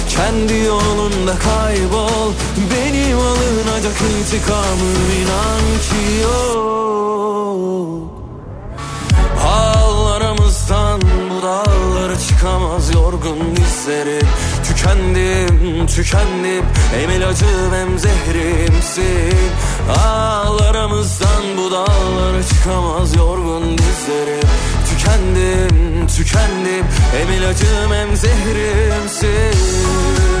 Kendi yolunda kaybol Benim alınacak intikamım inan ki yok. Ağlarımızdan bu dağlara çıkamaz yorgun dizlerim Tükendim, tükendim. Hem ilacım hem zehrimsin Ağlarımızdan bu dağlara çıkamaz yorgun dizlerim. Tükendim, tükendim. Hem ilacım hem zehrimsin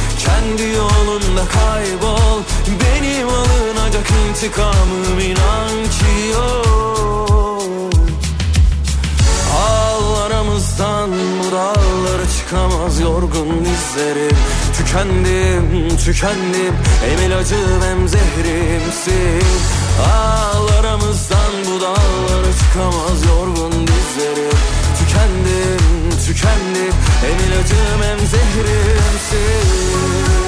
Kendi yolunda kaybol. Benim alınacak intikamım inan ki yok Ağlarımızdan bu dağlara çıkamaz yorgun dizlerim. Tükendim, tükendim. Hem ilacım hem zehrimsin. Ağlarımızdan bu dağlara çıkamaz yorgun dizlerim. Tükendim, tükendim. Hem ilacım hem zehrimsin Hayat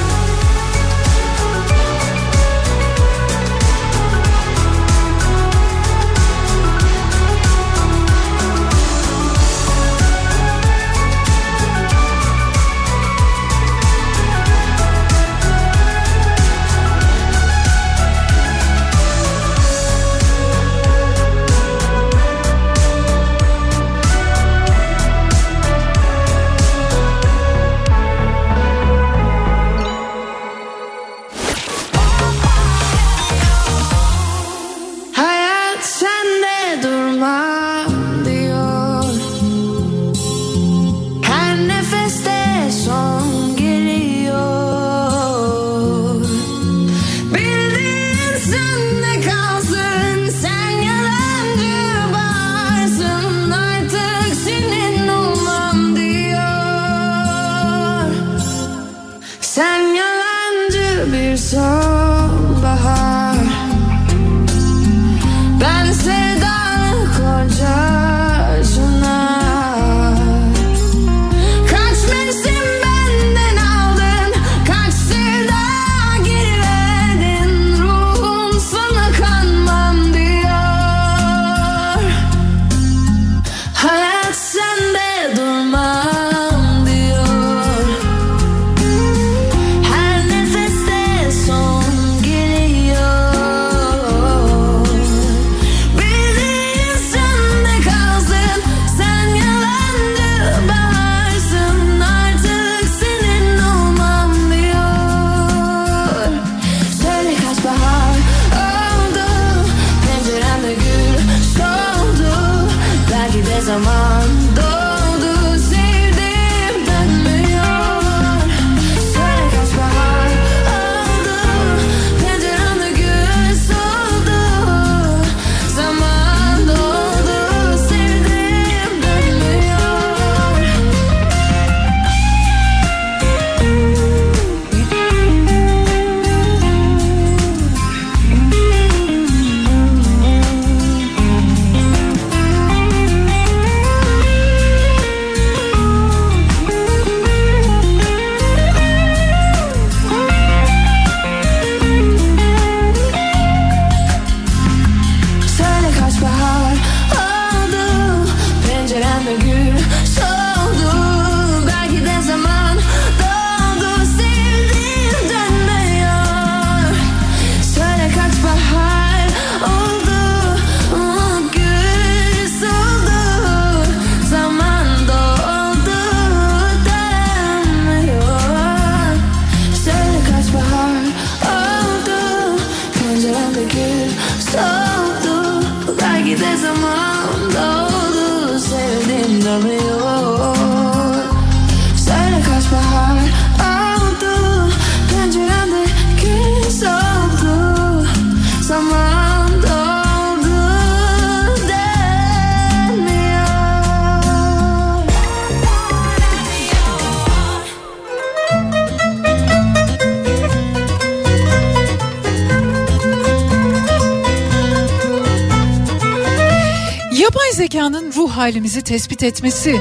halimizi tespit etmesi,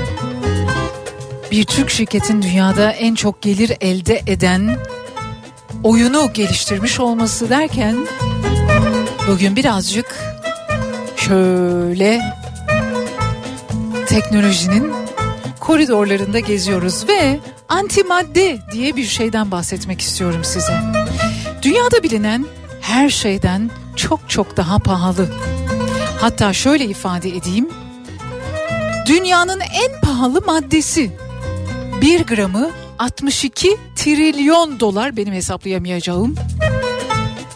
bir Türk şirketin dünyada en çok gelir elde eden oyunu geliştirmiş olması derken bugün birazcık şöyle teknolojinin koridorlarında geziyoruz ve antimadde diye bir şeyden bahsetmek istiyorum size. Dünyada bilinen her şeyden çok çok daha pahalı. Hatta şöyle ifade edeyim. Dünyanın en pahalı maddesi. 1 gramı 62 trilyon dolar benim hesaplayamayacağım.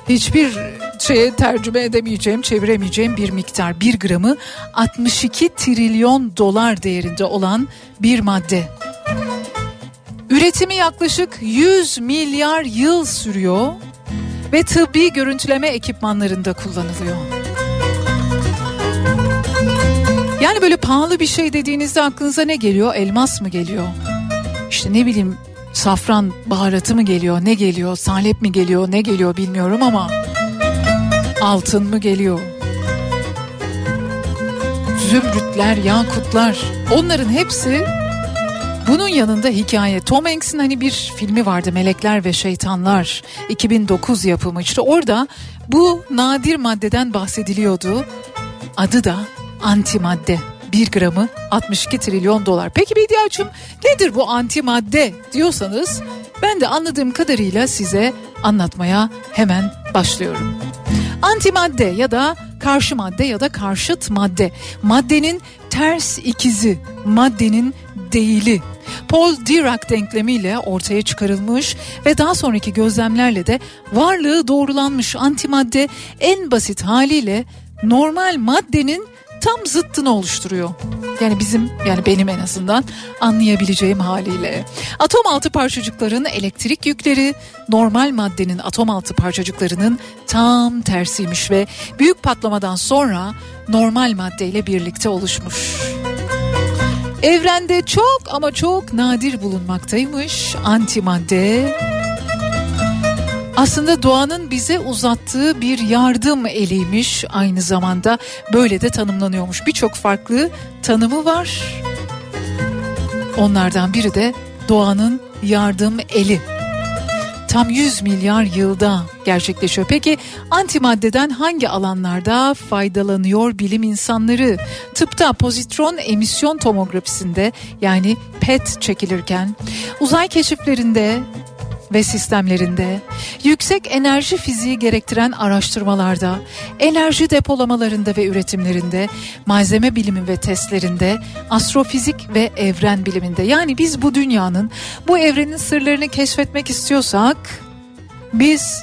Hiçbir şeye tercüme edemeyeceğim, çeviremeyeceğim bir miktar. 1 gramı 62 trilyon dolar değerinde olan bir madde. Üretimi yaklaşık 100 milyar yıl sürüyor ve tıbbi görüntüleme ekipmanlarında kullanılıyor. Yani böyle pahalı bir şey dediğinizde aklınıza ne geliyor? Elmas mı geliyor? İşte ne bileyim safran baharatı mı geliyor? Ne geliyor? Salep mi geliyor? Ne geliyor bilmiyorum ama altın mı geliyor? Zümrütler, yakutlar onların hepsi bunun yanında hikaye. Tom Hanks'in hani bir filmi vardı Melekler ve Şeytanlar 2009 yapımı. İşte orada bu nadir maddeden bahsediliyordu. Adı da antimadde. 1 gramı 62 trilyon dolar. Peki Bediacığım nedir bu antimadde diyorsanız ben de anladığım kadarıyla size anlatmaya hemen başlıyorum. Antimadde ya da karşı madde ya da karşıt madde. Maddenin ters ikizi, maddenin değili. Paul Dirac denklemiyle ortaya çıkarılmış ve daha sonraki gözlemlerle de varlığı doğrulanmış antimadde en basit haliyle normal maddenin tam zıttını oluşturuyor. Yani bizim yani benim en azından anlayabileceğim haliyle. Atom altı parçacıkların elektrik yükleri normal maddenin atom altı parçacıklarının tam tersiymiş ve büyük patlamadan sonra normal maddeyle birlikte oluşmuş. Evrende çok ama çok nadir bulunmaktaymış antimadde. Aslında doğanın bize uzattığı bir yardım eliymiş aynı zamanda böyle de tanımlanıyormuş. Birçok farklı tanımı var. Onlardan biri de doğanın yardım eli. Tam 100 milyar yılda gerçekleşiyor. Peki antimaddeden hangi alanlarda faydalanıyor bilim insanları? Tıpta pozitron emisyon tomografisinde yani PET çekilirken, uzay keşiflerinde, ve sistemlerinde, yüksek enerji fiziği gerektiren araştırmalarda, enerji depolamalarında ve üretimlerinde, malzeme bilimi ve testlerinde, astrofizik ve evren biliminde. Yani biz bu dünyanın, bu evrenin sırlarını keşfetmek istiyorsak biz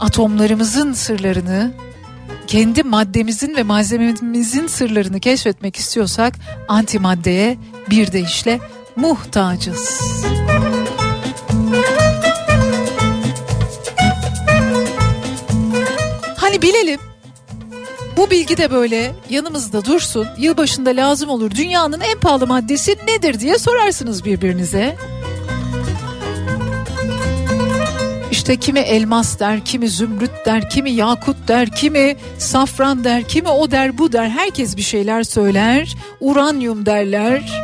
atomlarımızın sırlarını kendi maddemizin ve malzememizin sırlarını keşfetmek istiyorsak antimaddeye bir deyişle muhtacız. Bilelim bu bilgi de böyle yanımızda dursun. Yılbaşında lazım olur. Dünyanın en pahalı maddesi nedir diye sorarsınız birbirinize. İşte kimi elmas der, kimi zümrüt der, kimi yakut der, kimi safran der, kimi o der, bu der. Herkes bir şeyler söyler. Uranyum derler.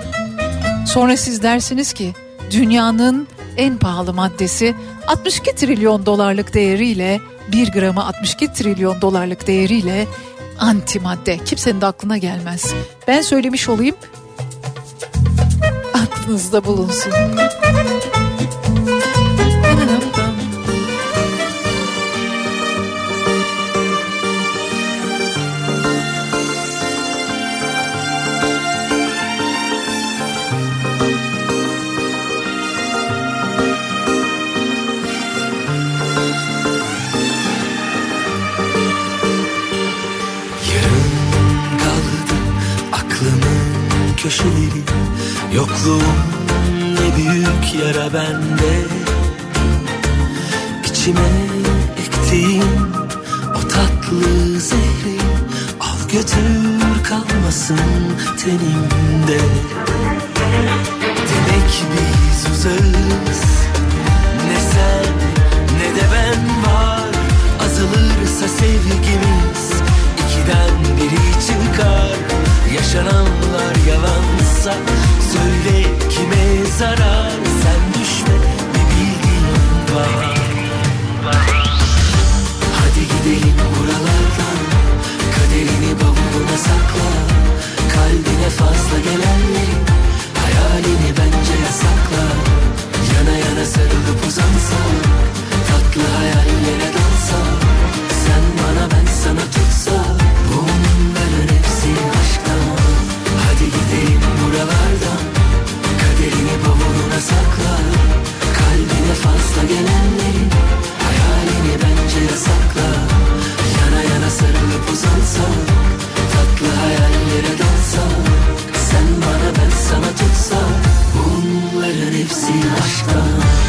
Sonra siz dersiniz ki dünyanın en pahalı maddesi 62 trilyon dolarlık değeriyle 1 gramı 62 trilyon dolarlık değeriyle antimadde. Kimsenin de aklına gelmez. Ben söylemiş olayım. Aklınızda bulunsun. Köşeleri Yokluğun ne büyük yara bende. İçime ektiğim o tatlı zehri Al götür kalmasın tenimde. Demek biz uzağız. Ne sen ne de ben var. Azalırsa sevgimiz ikiden biri çıkar Yaşananlar yalansa Söyle kime zarar? Sen düşme bir bildiğin var. Hadi gidelim buralardan Kaderini bavuluna sakla. Kalbine fazla gelenleri Hayalini bence yasakla. Yana yana sarılıp uzansak Tatlı hayallere dansak Başta gelenlerin hayalini bence yasakla. Yana yana sarılıp uzansak Tatlı hayallere dalsak. Sen bana ben sana tutsak Bunların hepsi aşktan.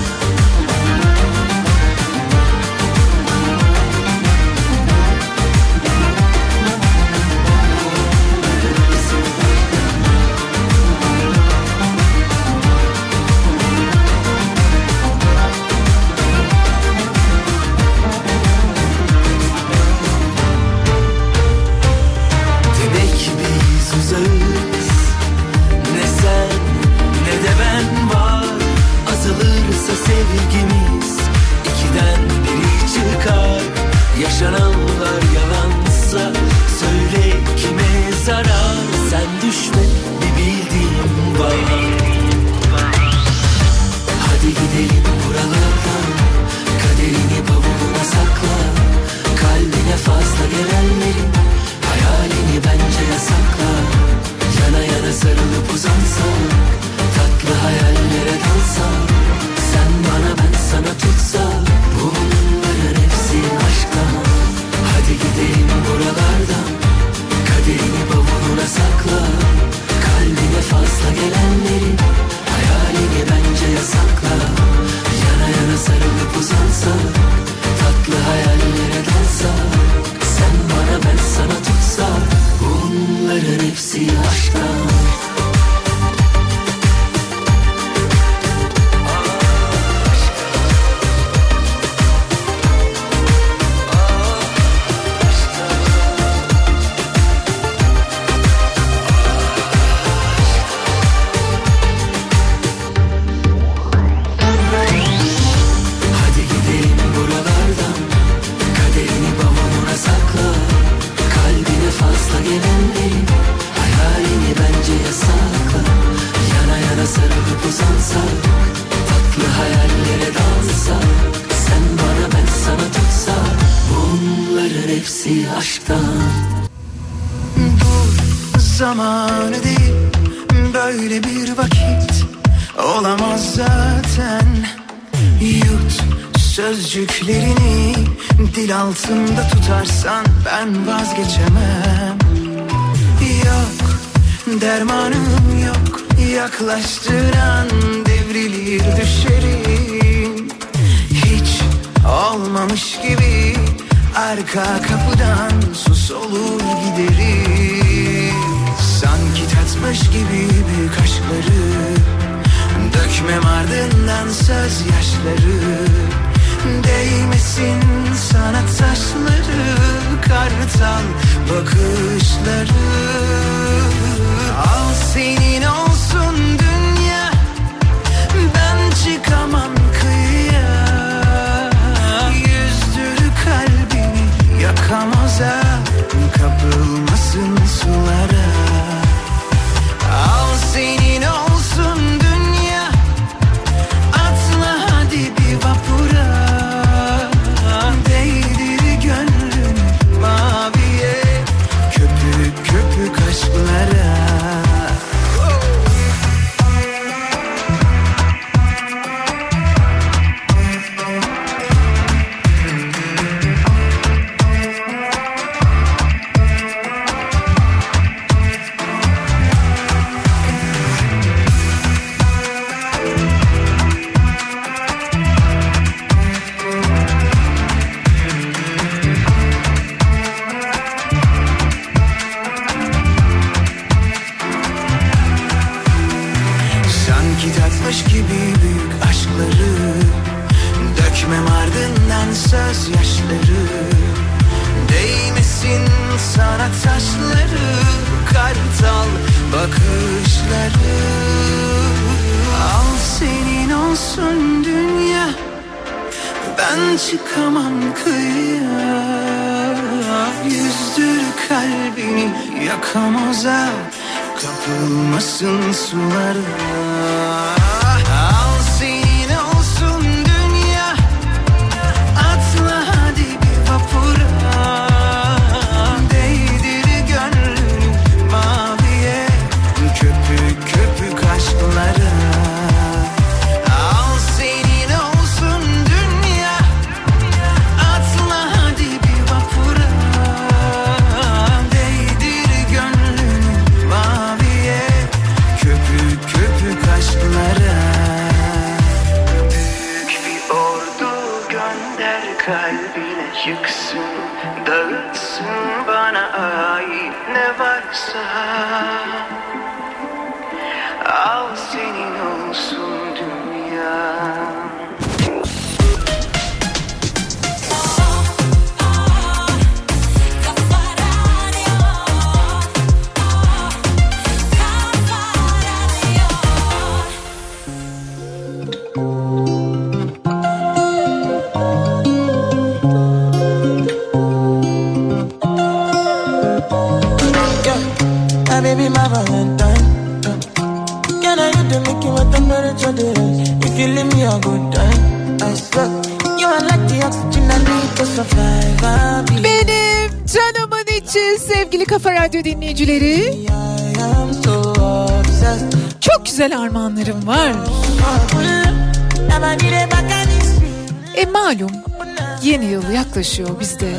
Yaklaşıyor biz de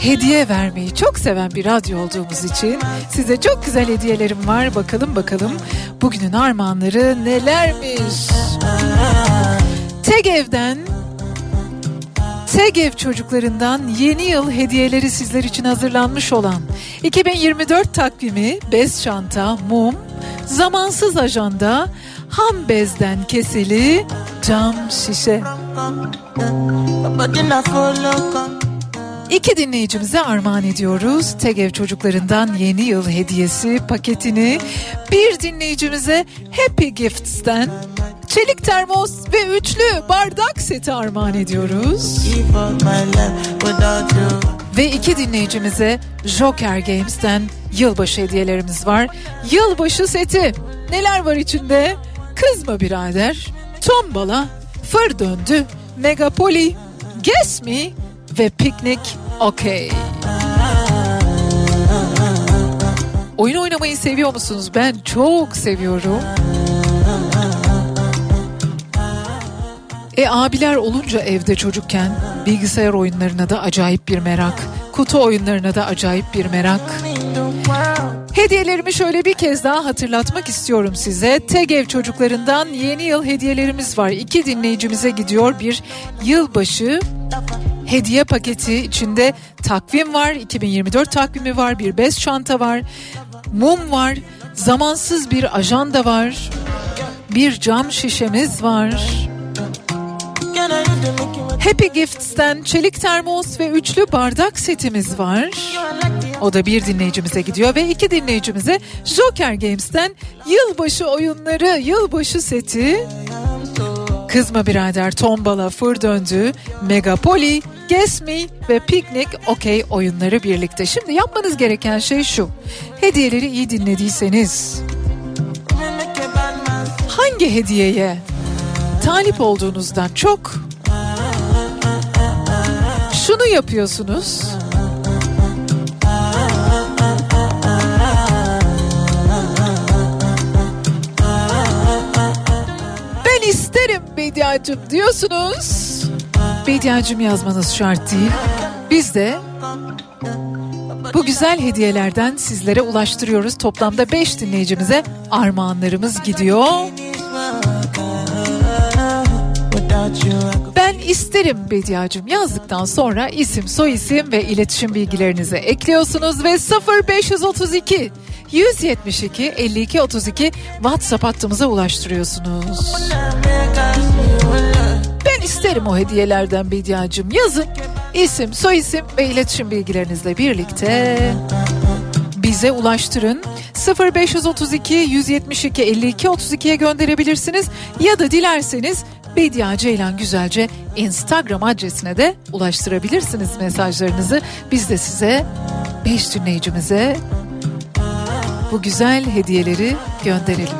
hediye vermeyi çok seven bir radyo olduğumuz için size çok güzel hediyelerim var. Bakalım bakalım bugünün armağanları nelermiş. Tegev'den Tegev çocuklarından yeni yıl hediyeleri sizler için hazırlanmış olan 2024 takvimi bez çanta, mum, zamansız ajanda, ham bezden kesili cam şişe. İki dinleyicimize armağan ediyoruz. Tegev çocuklarından yeni yıl hediyesi paketini bir dinleyicimize Happy Gifts'ten çelik termos ve üçlü bardak seti armağan ediyoruz. Ve iki dinleyicimize Joker Games'ten yılbaşı hediyelerimiz var. Yılbaşı seti. Neler var içinde? Kızma birader, tombala, fır döndü, megapoli, guess me ve piknik okey. Oyun oynamayı seviyor musunuz? Ben çok seviyorum. E abiler olunca evde çocukken bilgisayar oyunlarına da acayip bir merak. Kutu oyunlarına da acayip bir merak. Hediyelerimi şöyle bir kez daha hatırlatmak istiyorum size. Tegev çocuklarından yeni yıl hediyelerimiz var. İki dinleyicimize gidiyor bir yılbaşı hediye paketi içinde takvim var. 2024 takvimi var. Bir bez çanta var. Mum var. Zamansız bir ajanda var. Bir cam şişemiz var. Happy Gifts'ten çelik termos ve üçlü bardak setimiz var. O da bir dinleyicimize gidiyor ve iki dinleyicimize Joker Games'ten yılbaşı oyunları, yılbaşı seti, Kızma Birader, Tombala, Fır Döndü, Megapoli, Guess Me ve Piknik Okey oyunları birlikte. Şimdi yapmanız gereken şey şu. Hediyeleri iyi dinlediyseniz hangi hediyeye talip olduğunuzdan çok şunu yapıyorsunuz. Ben isterim Bediacım diyorsunuz. Bediacım yazmanız şart değil. Biz de bu güzel hediyelerden sizlere ulaştırıyoruz. Toplamda 5 dinleyicimize armağanlarımız gidiyor. Ben isterim Bediacım yazdıktan sonra isim, soyisim ve iletişim bilgilerinizi ekliyorsunuz ve 0532 172 52 32 WhatsApp hattımıza ulaştırıyorsunuz. Ben isterim o hediyelerden Bediacım yazın. İsim, soyisim ve iletişim bilgilerinizle birlikte bize ulaştırın. 0532 172 52 32'ye gönderebilirsiniz ya da dilerseniz Bedia Ceylan Güzelce Instagram adresine de ulaştırabilirsiniz mesajlarınızı. Biz de size 5 dinleyicimize bu güzel hediyeleri gönderelim.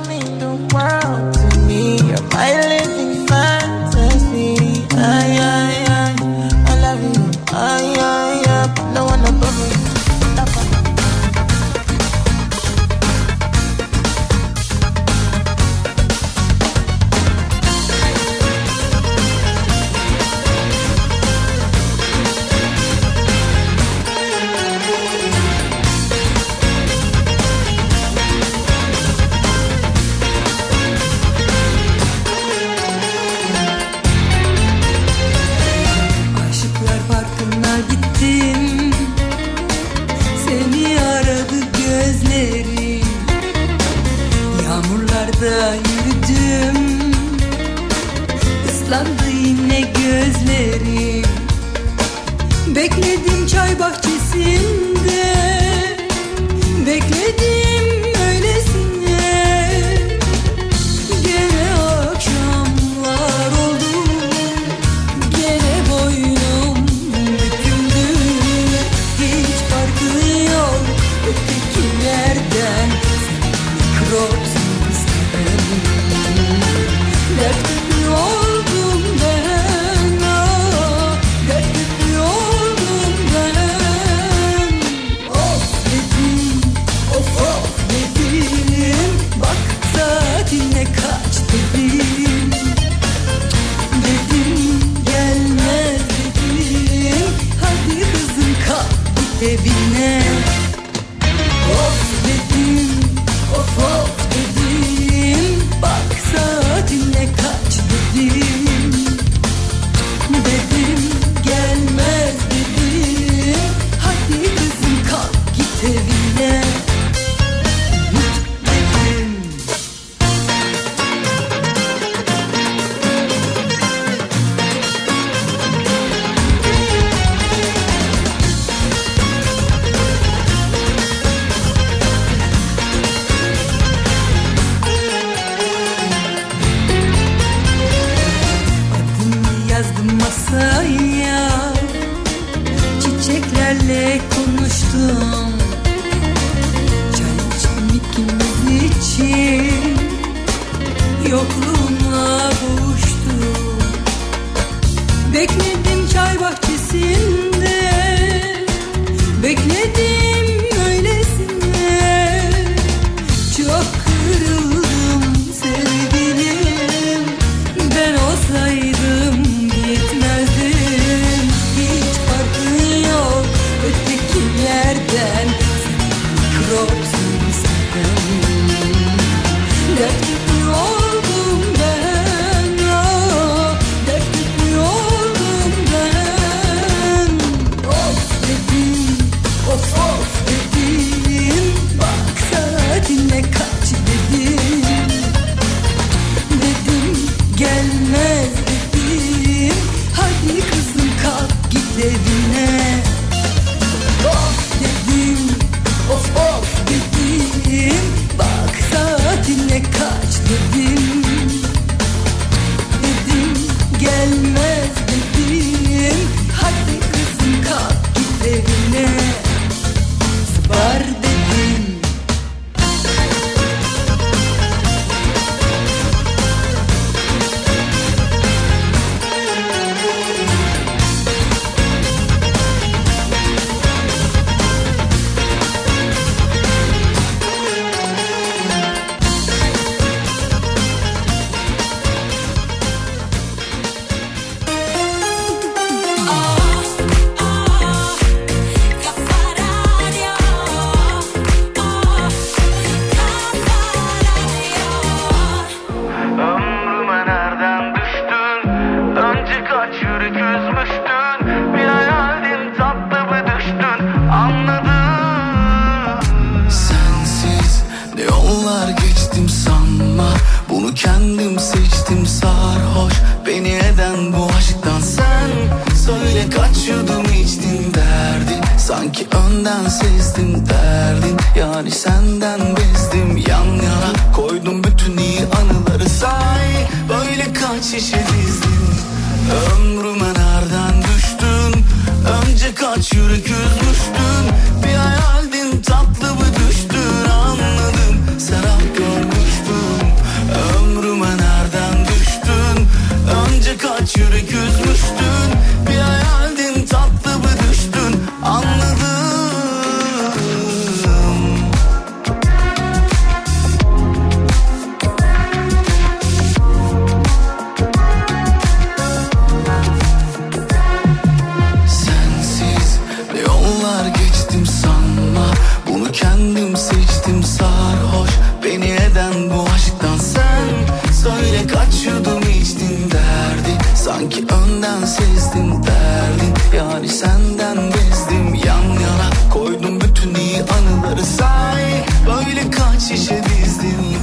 Hani senden bezdim yan yana koydum bütün iyi anıları. Say Böyle kaç şişe dizdin?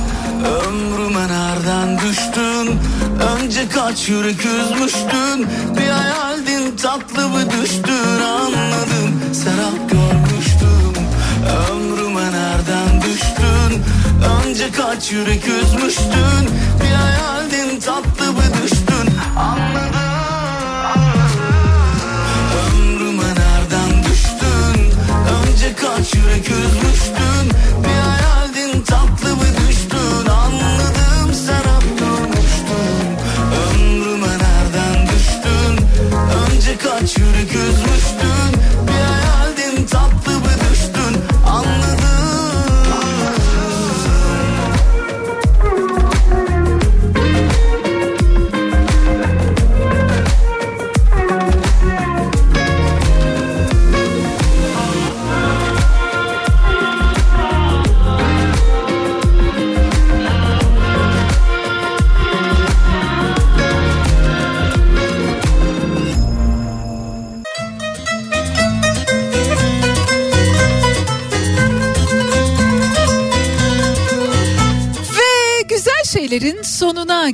Ömrüme nereden düştün. Önce kaç yürek üzmüştün? Bir hayaldin tatlı bir düştün. Anladım Serap görmüştüm ömrüme nereden düştün. Önce kaç yürek üzmüştün? Bir hayaldin tatlı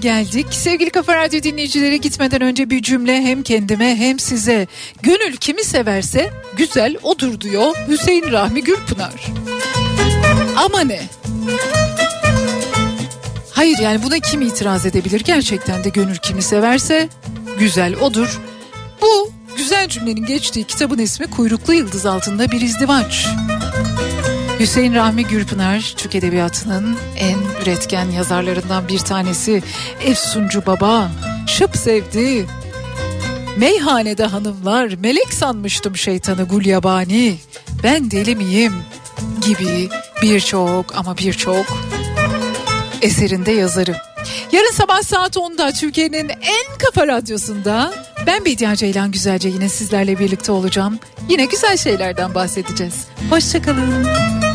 geldik. Sevgili Kafa Radyo dinleyicileri gitmeden önce bir cümle hem kendime hem size. Gönül kimi severse güzel odur diyor Hüseyin Rahmi Gürpınar. Ama ne? Hayır yani buna kim itiraz edebilir? Gerçekten de gönül kimi severse güzel odur. Bu güzel cümlenin geçtiği kitabın ismi Kuyruklu Yıldız Altında Bir İzdivaç. Hüseyin Rahmi Gürpınar Türk Edebiyatı'nın en üretken yazarlarından bir tanesi. Efsuncu Baba, Şıp Sevdi, Meyhanede hanımlar, melek sanmıştım şeytanı gulyabani, ben deli miyim gibi birçok ama birçok eserinde yazarı. Yarın sabah saat 10'da Türkiye'nin en kafa radyosunda ben Bediye Ceylan Güzelce yine sizlerle birlikte olacağım. Yine güzel şeylerden bahsedeceğiz. Hoşçakalın.